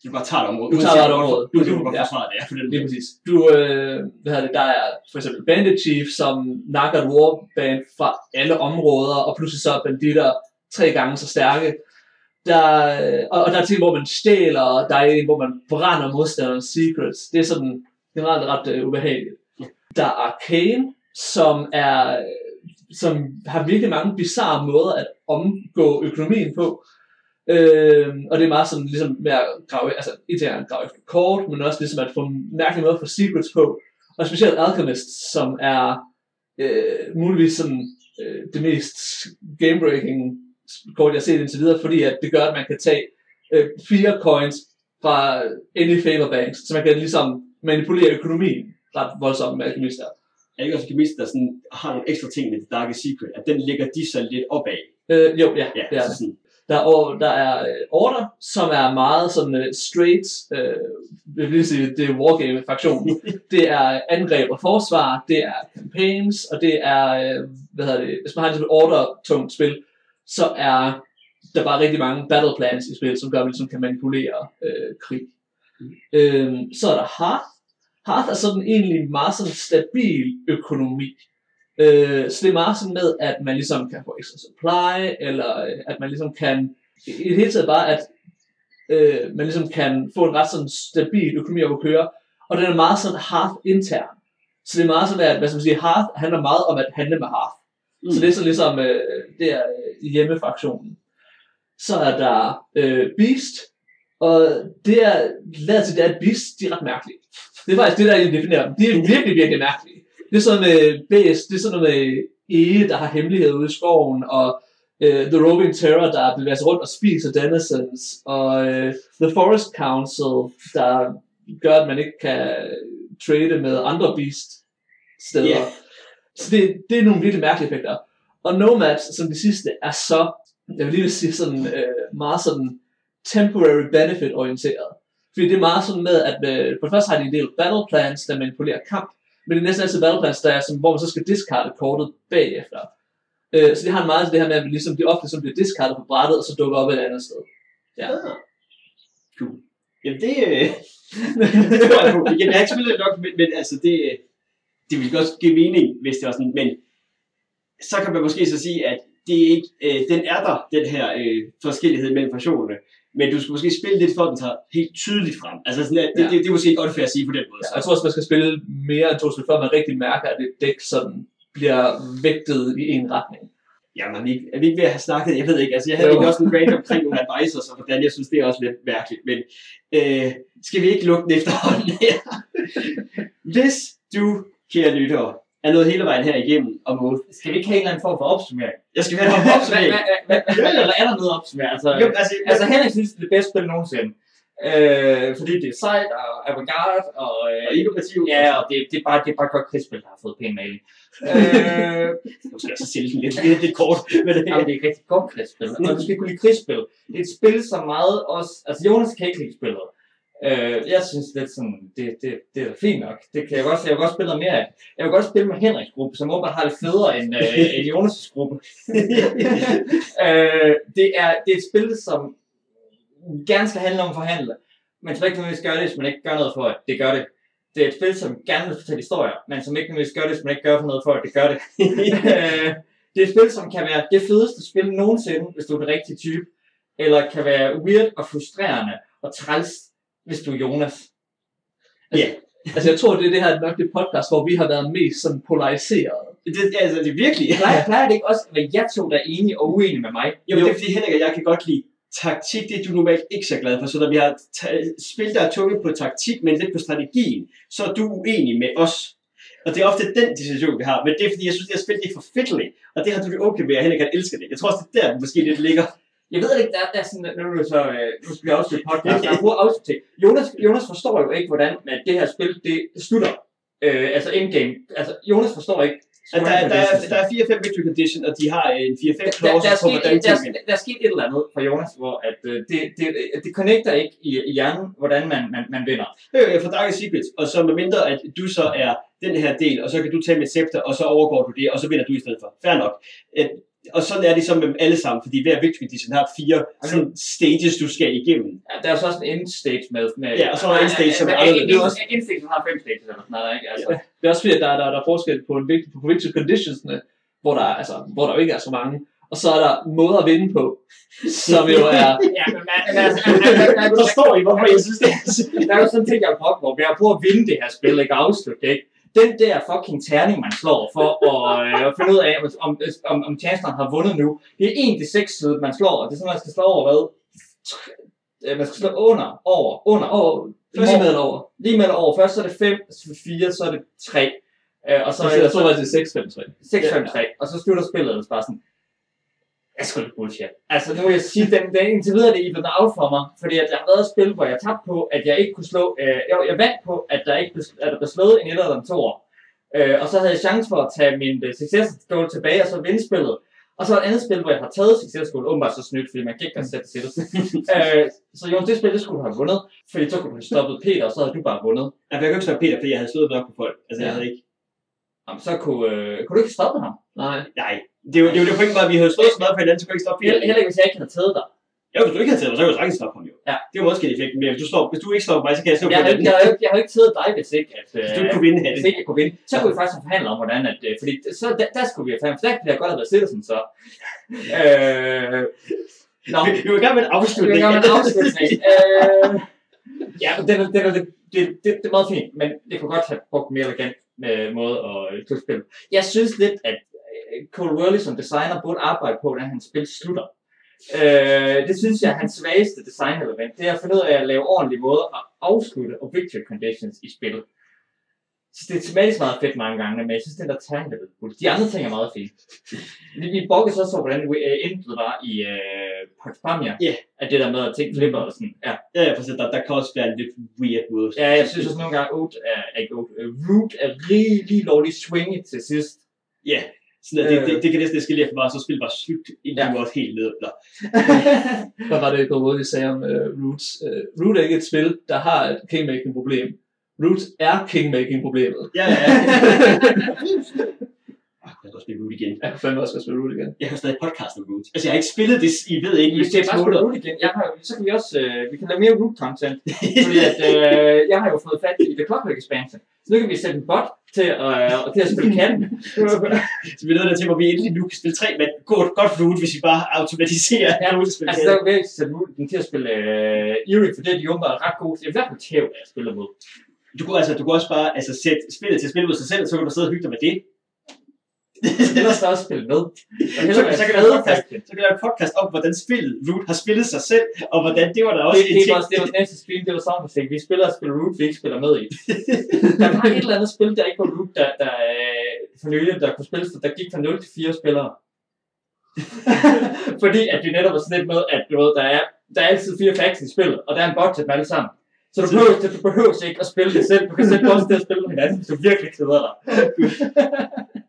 du bare tager et område. Du tager et område. Du, du, du, Ja. ja. forsvaret det er på den Lige måde. præcis. Du, øh, hvad hedder det, der er for eksempel Bandit Chief, som nakker et warband fra alle områder, og pludselig så er banditter tre gange så stærke. Der, og, og der er ting, hvor man stjæler, og der er en, hvor man brænder modstanderens secrets. Det er sådan generelt ret øh, ubehageligt. Der er Arcane, som er som har virkelig mange bizarre måder at omgå økonomien på. Øh, og det er meget sådan ligesom med at grave, altså ikke at grave efter kort, men også ligesom at få mærkelige måder for secrets på. Og specielt Alchemist, som er øh, muligvis sådan øh, det mest gamebreaking kort, jeg har set indtil videre, fordi at det gør, at man kan tage øh, fire coins fra any favor banks, så man kan ligesom manipulere økonomien ret voldsomt med alkemister. er ikke også Alchemist, der sådan, har nogle ekstra ting med The Darkest Secret, at den ligger de så lidt opad. Øh, jo, ja, Ja, det er så sådan, Der er, der er øh, Order, som er meget sådan uh, straight, øh, vil lige sige, det er Wargame-fraktionen. det er angreb og forsvar, det er campaigns, og det er, øh, hvad hedder det, hvis man har et Order-tungt spil, så er der bare rigtig mange battle plans i spil, som gør, at man ligesom kan manipulere øh, krig. Øh, så er der Hearth. Hearth er sådan egentlig meget sådan stabil økonomi. Øh, så det er meget sådan med, at man ligesom kan få ekstra supply, eller øh, at man ligesom kan, i i det hele taget bare, at øh, man ligesom kan få en ret sådan stabil økonomi op at køre, og den er meget sådan Hearth intern. Så det er meget sådan, at hvad skal man sige, Hearth handler meget om at handle med Hearth. Mm. Så det er sådan ligesom, øh, det er øh, hjemmefraktionen. Så er der øh, Beast, og det er, lader til det er, at Beast, de er ret mærkelige. Det er faktisk det, der egentlig definerer dem. De er virkelig, virkelig mærkelige. Det er sådan øh, med Beast, det er sådan noget med Ege, der har hemmelighed ude i skoven, og øh, The Roving Terror, der bevæger sig rundt og spiser denizens, og øh, The Forest Council, der gør, at man ikke kan trade med andre beast steder. Yeah. Så det, det er nogle virkelig mærkelige effekter. Og Nomads, som det sidste, er så, jeg vil lige vil sige sådan, øh, meget sådan temporary benefit orienteret. Fordi det er meget sådan med, at øh, for det første har de en del battle plans, der manipulerer kamp, men det er næsten altid battle plans, der er, som, hvor man så skal discarde kortet bagefter. Øh, så det har en meget det her med, at vi ligesom, de ofte som bliver discardet på brættet, og så dukker op et andet sted. Ja. Ah. Cool. Jamen det, øh, det tror jeg på. Igen, jeg har ikke spillet nok, men, men altså det, øh, det vil godt give mening, hvis det var sådan, men så kan man måske så sige, at det er ikke, øh, den er der, den her øh, forskellighed mellem versionerne, men du skal måske spille lidt for, at den tager helt tydeligt frem. Altså sådan, at det, Ja. det, det, er måske ikke unfair at sige på den måde. Ja, jeg tror også, man skal spille mere end to spil, før man rigtig mærker, at et dæk sådan bliver vægtet i en retning. Jamen, er vi, ikke, er vi ikke ved at have snakket? Jeg ved ikke. Altså, jeg havde Jo. ikke også en rant omkring nogle advisors, og hvordan jeg synes, det er også lidt mærkeligt. Men øh, skal vi ikke lukke den efterhånden her? Hvis du, kære lyttere, er nået hele vejen her igennem og måde. Skal vi ikke have en eller anden form for opsummering? Jeg skal være Hvad- noget hvad- opsummering. Eller er der noget opsummering? Altså, Jo, altså, altså Henrik synes, det er det bedste spil nogensinde. Øh, fordi det er sejt og avantgarde og, øh, og innovativ. Ja, og det, det, er bare, det er bare et godt krigsspil, der har fået pæn maling. øh, Nu skal jeg så sælge den lidt, lidt, lidt kort. Men det, Jamen, det er et rigtig godt krigsspil. Og du skal kunne lide krigsspil. Det er et spil, som meget også... Altså, Jonas kan ikke lide spillet. Øh, jeg synes lidt sådan, det, det, det er fint nok. Det kan jeg godt, jeg vil godt spille noget mere af. Jeg vil godt spille med Henriks gruppe, som åbenbart har det federe end, øh, end Jonas' gruppe. øh, det, er, det er et spil, som gerne skal handle om forhandle, men som ikke nødvendigvis gør det, hvis man ikke gør noget for, at det gør det. Det er et spil, som gerne vil fortælle historier, men som ikke nødvendigvis gør det, hvis man ikke gør for noget for, at det gør det. Øh, det er et spil, som kan være det fedeste spil nogensinde, hvis du er den rigtige type, eller kan være weird og frustrerende og træls, hvis du er Jonas. Ja. Altså, jeg tror, det er det her nok det podcast, hvor vi har været mest sådan polariseret. det, altså, det er virkelig. Plejer, plejer det ikke også at være jer to, der er enige og uenige med mig? Jo, det er fordi Henrik og jeg kan godt lide taktik, det er du normalt ikke så glad for. Så når vi har ta- spil, der er tunge på taktik, men lidt på strategien, så er du uenig med os. Og det er ofte den diskussion, vi har. Men det er fordi, jeg synes, det her spil det er for fedteligt. Og det har du det okay med, og Henrik han elsker det. Jeg tror også, det er der, måske lidt ligger. Jeg ved ikke, der, der er sådan, nu er så, øh, nu skal vi afslutte podcast, der er afslutte Jonas, Jonas forstår jo ikke, hvordan at det her spil, det slutter. Øh, altså endgame. Altså, Jonas forstår ikke. At der, der, er, der er 4-5 victory condition, og de har en 4-5 der, der, der, er på, hvordan der, tingene... er, der er sket et eller andet for Jonas, hvor at, øh, det, det, det connecter ikke i, i hjernen, hvordan man, man, man vinder. Øh, for Dark Secrets, og så med mindre, at du så er den her del, og så kan du tage med scepter, og så overgår du det, og så vinder du i stedet for. Fair nok. Et, og sådan er det så med alle sammen, fordi hver condition har fire sådan stages, du skal igennem. Ja, der er så også en end stage med. med Ja, og så er der end stage, som er ja, anderledes. en- en- en- End stage, som har fem stages eller sådan noget, ikke? Altså, Det er også fordi, at der, der, der er forskel på, en vigtig, på victory conditionsne, hvor der, er- altså, hvor der jo ikke er så mange. Og så er der måder at vinde på, som jo er... ja, men man, altså, man, man, man, Forstår I, hvorfor jeg synes det er der er jo sådan en ting, jeg har brugt, hvor har prøvet at vinde det her spil, ikke afslutte ikke? Den der fucking terning, man slår for at, øh, at finde ud af, om, om, om chancelleren har vundet nu, det er 1 til 6 side, man slår, og det er sådan, man skal slå over hvad? Øh, Man skal slå under, over, under, Og Først- lige med over. lige med over. Først så er det 5, så er det 4, så er det 3. Øh, og så Så er jeg tror det er 6 5 3 6, 5, 3. Og så slutter spillet ellers bare sådan, jeg sgu lidt bullshit. Altså nu vil jeg sige, den, den indtil videre det er out for mig, fordi at jeg har været et spil, hvor jeg tabte på, at jeg ikke kunne slå, øh, jeg, jeg vandt på, at der ikke blev, at der blev slået en 1 eller en 2'er. Øh, og så havde jeg chance for at tage min uh, success goal tilbage, og så vinde spillet. Og så et andet spil, hvor jeg har taget success goal, åbenbart så snydt, fordi man kan ikke kan sætte til det. øh, så jo, det spil, det skulle du have vundet, fordi så kunne du have stoppet Peter, og så havde du bare vundet. Ja, jeg kunne ikke stoppe Peter, fordi jeg havde slået nok på folk. Altså, jeg Ja. havde ikke... Jamen, så kunne, øh, kunne du ikke stoppe ham. Nej. Nej, det er jo det, jo det point, var, at vi havde slået så meget på hinanden, så kunne jeg ikke stoppe Peter. Heller, ikke, hvis jeg ikke havde taget dig. Ja, hvis du ikke havde taget mig, så kunne jeg sagtens stoppe ham jo. Ja. Det var måske en effekt, men hvis du, slår, hvis du ikke slår mig, så kan jeg Jeg på jeg, har, ikke- jeg har ikke taget dig, hvis ikke, at, øh, Hvis du ikke kunne vinde, hvis ikke jeg kunne vinde. Så kunne vi faktisk forhandle om, hvordan at, øh, fordi så, der, der skulle vi have forhandlet, for der kunne jeg godt have været Citizen så. Øh, Nå, Vi vi var i gang med en det afslutning. er en afslutning. øh, ja, er- den er, det, det, det, det er meget fint, men det kunne godt have brugt mere elegant øh, måde at øh, spille. Jeg synes lidt, at øh, Cole Worley som designer burde arbejde på, hvordan hans spil slutter. Øh, det synes jeg er hans svageste designelement. Det er at finde ud af at lave ordentlige måder at afslutte og victory conditions i spillet. Så det er tematisk meget fedt mange gange, men jeg synes, den der terning er lidt. De andre ting er meget fine. Vi, vi bokkede så så, hvordan uh, endet var i uh, Pax Pamir. Ja. At det der med at ting flipper og sådan. Ja, Ja, ja, så der, der kan også være en lidt weird måde. ja jeg synes også nogle gange, Oat er, ikke Oat, uh, Root er lige lovligt swingy til sidst. Ja, sådan at det, Øh. det, det, kan næsten eskalere for meget, så spil bare slut, inden Ja. du også helt nede. Nå. Hvad var det, Go Woody sagde om uh, Roots? Uh, Root er ikke et spil, der har et kingmaking-problem. Root er kingmaking-problemet. Ja, ja, ja. Jeg kan også spille Root igen. Jeg kan fandme også spille Root igen. Jeg har stadig podcast om Root. Altså, jeg har ikke spillet det, I ved ikke, i det er seks måneder. Root igen, jeg har, så kan vi også, uh, vi kan lave mere Root content. fordi at, uh, jeg har jo fået fat i The Clockwork Expansion. Så nu kan vi sætte en bot til, uh, til at spille katten. Så vi er nået til, hvor vi endelig nu kan spille tre, men godt, godt Root, hvis vi bare automatiserer Ja, Root at spille altså, der er væk sætte Root den til at spille uh, Eerie, for det er de åbenbart ret gode til. I hvert fald tæv, jeg spiller mod. Du kunne, altså, du kunne også bare altså, sætte spillet til at spille mod sig selv, så kan du sidde og hygge dig med det. Ellers skal også spille med. Og Så, så, kan lave podcast, så kan lave en podcast om, hvordan spillet Root har spillet sig selv, og hvordan det var der også Det, en det, ting. var, det var næste stream, det var soundmusik. Vi spiller og spiller Root, vi ikke spiller med i. der var et eller andet spil, der ikke var Root, der, der øh, for nylig, der kunne spilles, der gik fra 0 til 4 spillere. Fordi at det netop var sådan lidt med, at du ved, der er, der er altid fire facts i spillet, og der er en bot til dem alle sammen. Så du behøver, du behøver ikke at spille det selv. Du kan sætte også til at spille med hinanden, hvis du virkelig keder dig.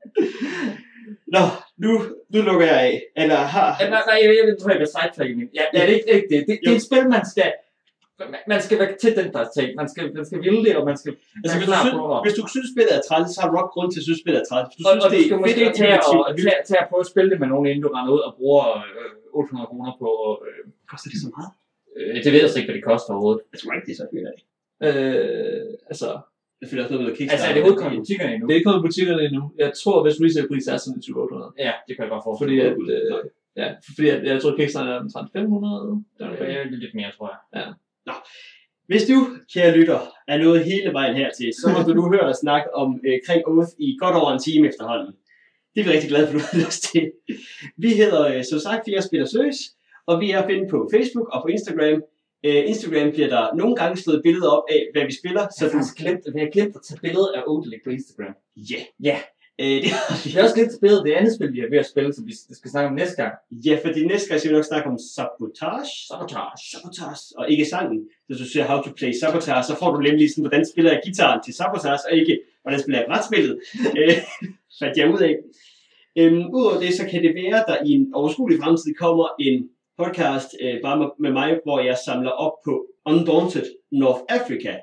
Nå, nu, nu lukker jeg af. Eller har... Ja, nej, nej, jeg, jeg, jeg tror, jeg vil sidetrack min. Ja, ja, det er ikke, det, ikke det. Det, det er et spil, man skal... man- Man skal være til den der ting. Man skal, man skal ville det, og man skal Altså, være hvis du, synes, på hvis du synes, spillet er træls, så har du nok grund til at synes, spillet er træls. Hvis du Og, synes, og du det skal er måske fedt og tage og, og tage, tage at prøve at spille det med nogen, inden du render ud og bruger øh, 800 kroner på... Øh, koster det så meget? øh, det ved jeg så ikke, hvad det koster overhovedet. Jeg tror ikke, det er så dyrt. Øh, altså, Det føler også noget med Kickstarter. Altså, er det overhovedet kommet i butikkerne endnu? det er ikke kommet i butikkerne endnu. Jeg tror, hvis resale-pris er sådan 2800. Ja, det kan jeg godt forstå. Fordi at, øh, ja, fordi at, jeg tror, Kickstarter er omtrent 500. Der er det er lidt mere, tror jeg. Hvis du, kære lytter, er nået hele vejen hertil, så må du nu høre os snakke om øh, kring Oath i godt over en time efterhånden. Det er vi rigtig glade for, du har lyst til. Vi hedder øh, som sagt Fire Spiller Søs, og vi er at finde på Facebook og på Instagram. Øh, Instagram bliver der nogle gange slået billeder op af, hvad vi spiller. Så Så jeg faktisk glemt, vi har glemt at tage billede af Odelik på Instagram. ja. Ja. Øh, det Vi har også glemt at billede af det andet spil, vi er ved at spille, som vi skal snakke om næste gang. Ja, fordi næste gang skal vi nok snakke om sabotage. Sabotage. Sabotage, og ikke sangen. Hvis du siger how to play sabotage, så får du nemlig sådan, hvordan spiller jeg gitaren til sabotage, og ikke, hvordan spiller jeg brætspillet. Øh, fandt jeg ud af. Øhm, Udover det, så kan det være, at der i en overskuelig fremtid kommer en podcast øh, bare med, med mig, hvor jeg samler op på Undaunted North Africa,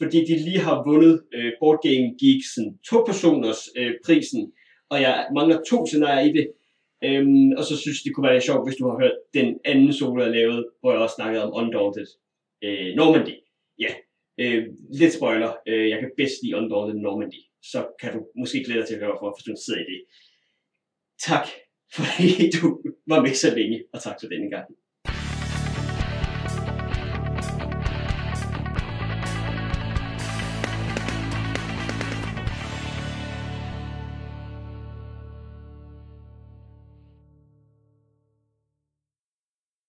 fordi de lige har vundet øh, Board Game Geeksen to-personers øh, prisen, og jeg mangler to scenarier i det, Øhm, og så synes det kunne være lidt sjovt, hvis du har hørt den anden solo, jeg lavede, hvor jeg også snakkede om Undaunted øh, Normandy. Ja, øh, lidt spoiler. Øh, jeg kan bedst lide Undaunted Normandy. Så kan du måske glæde dig til at høre for, hvis du sidder i det. Tak, fordi du var med så længe, og tak for denne gang.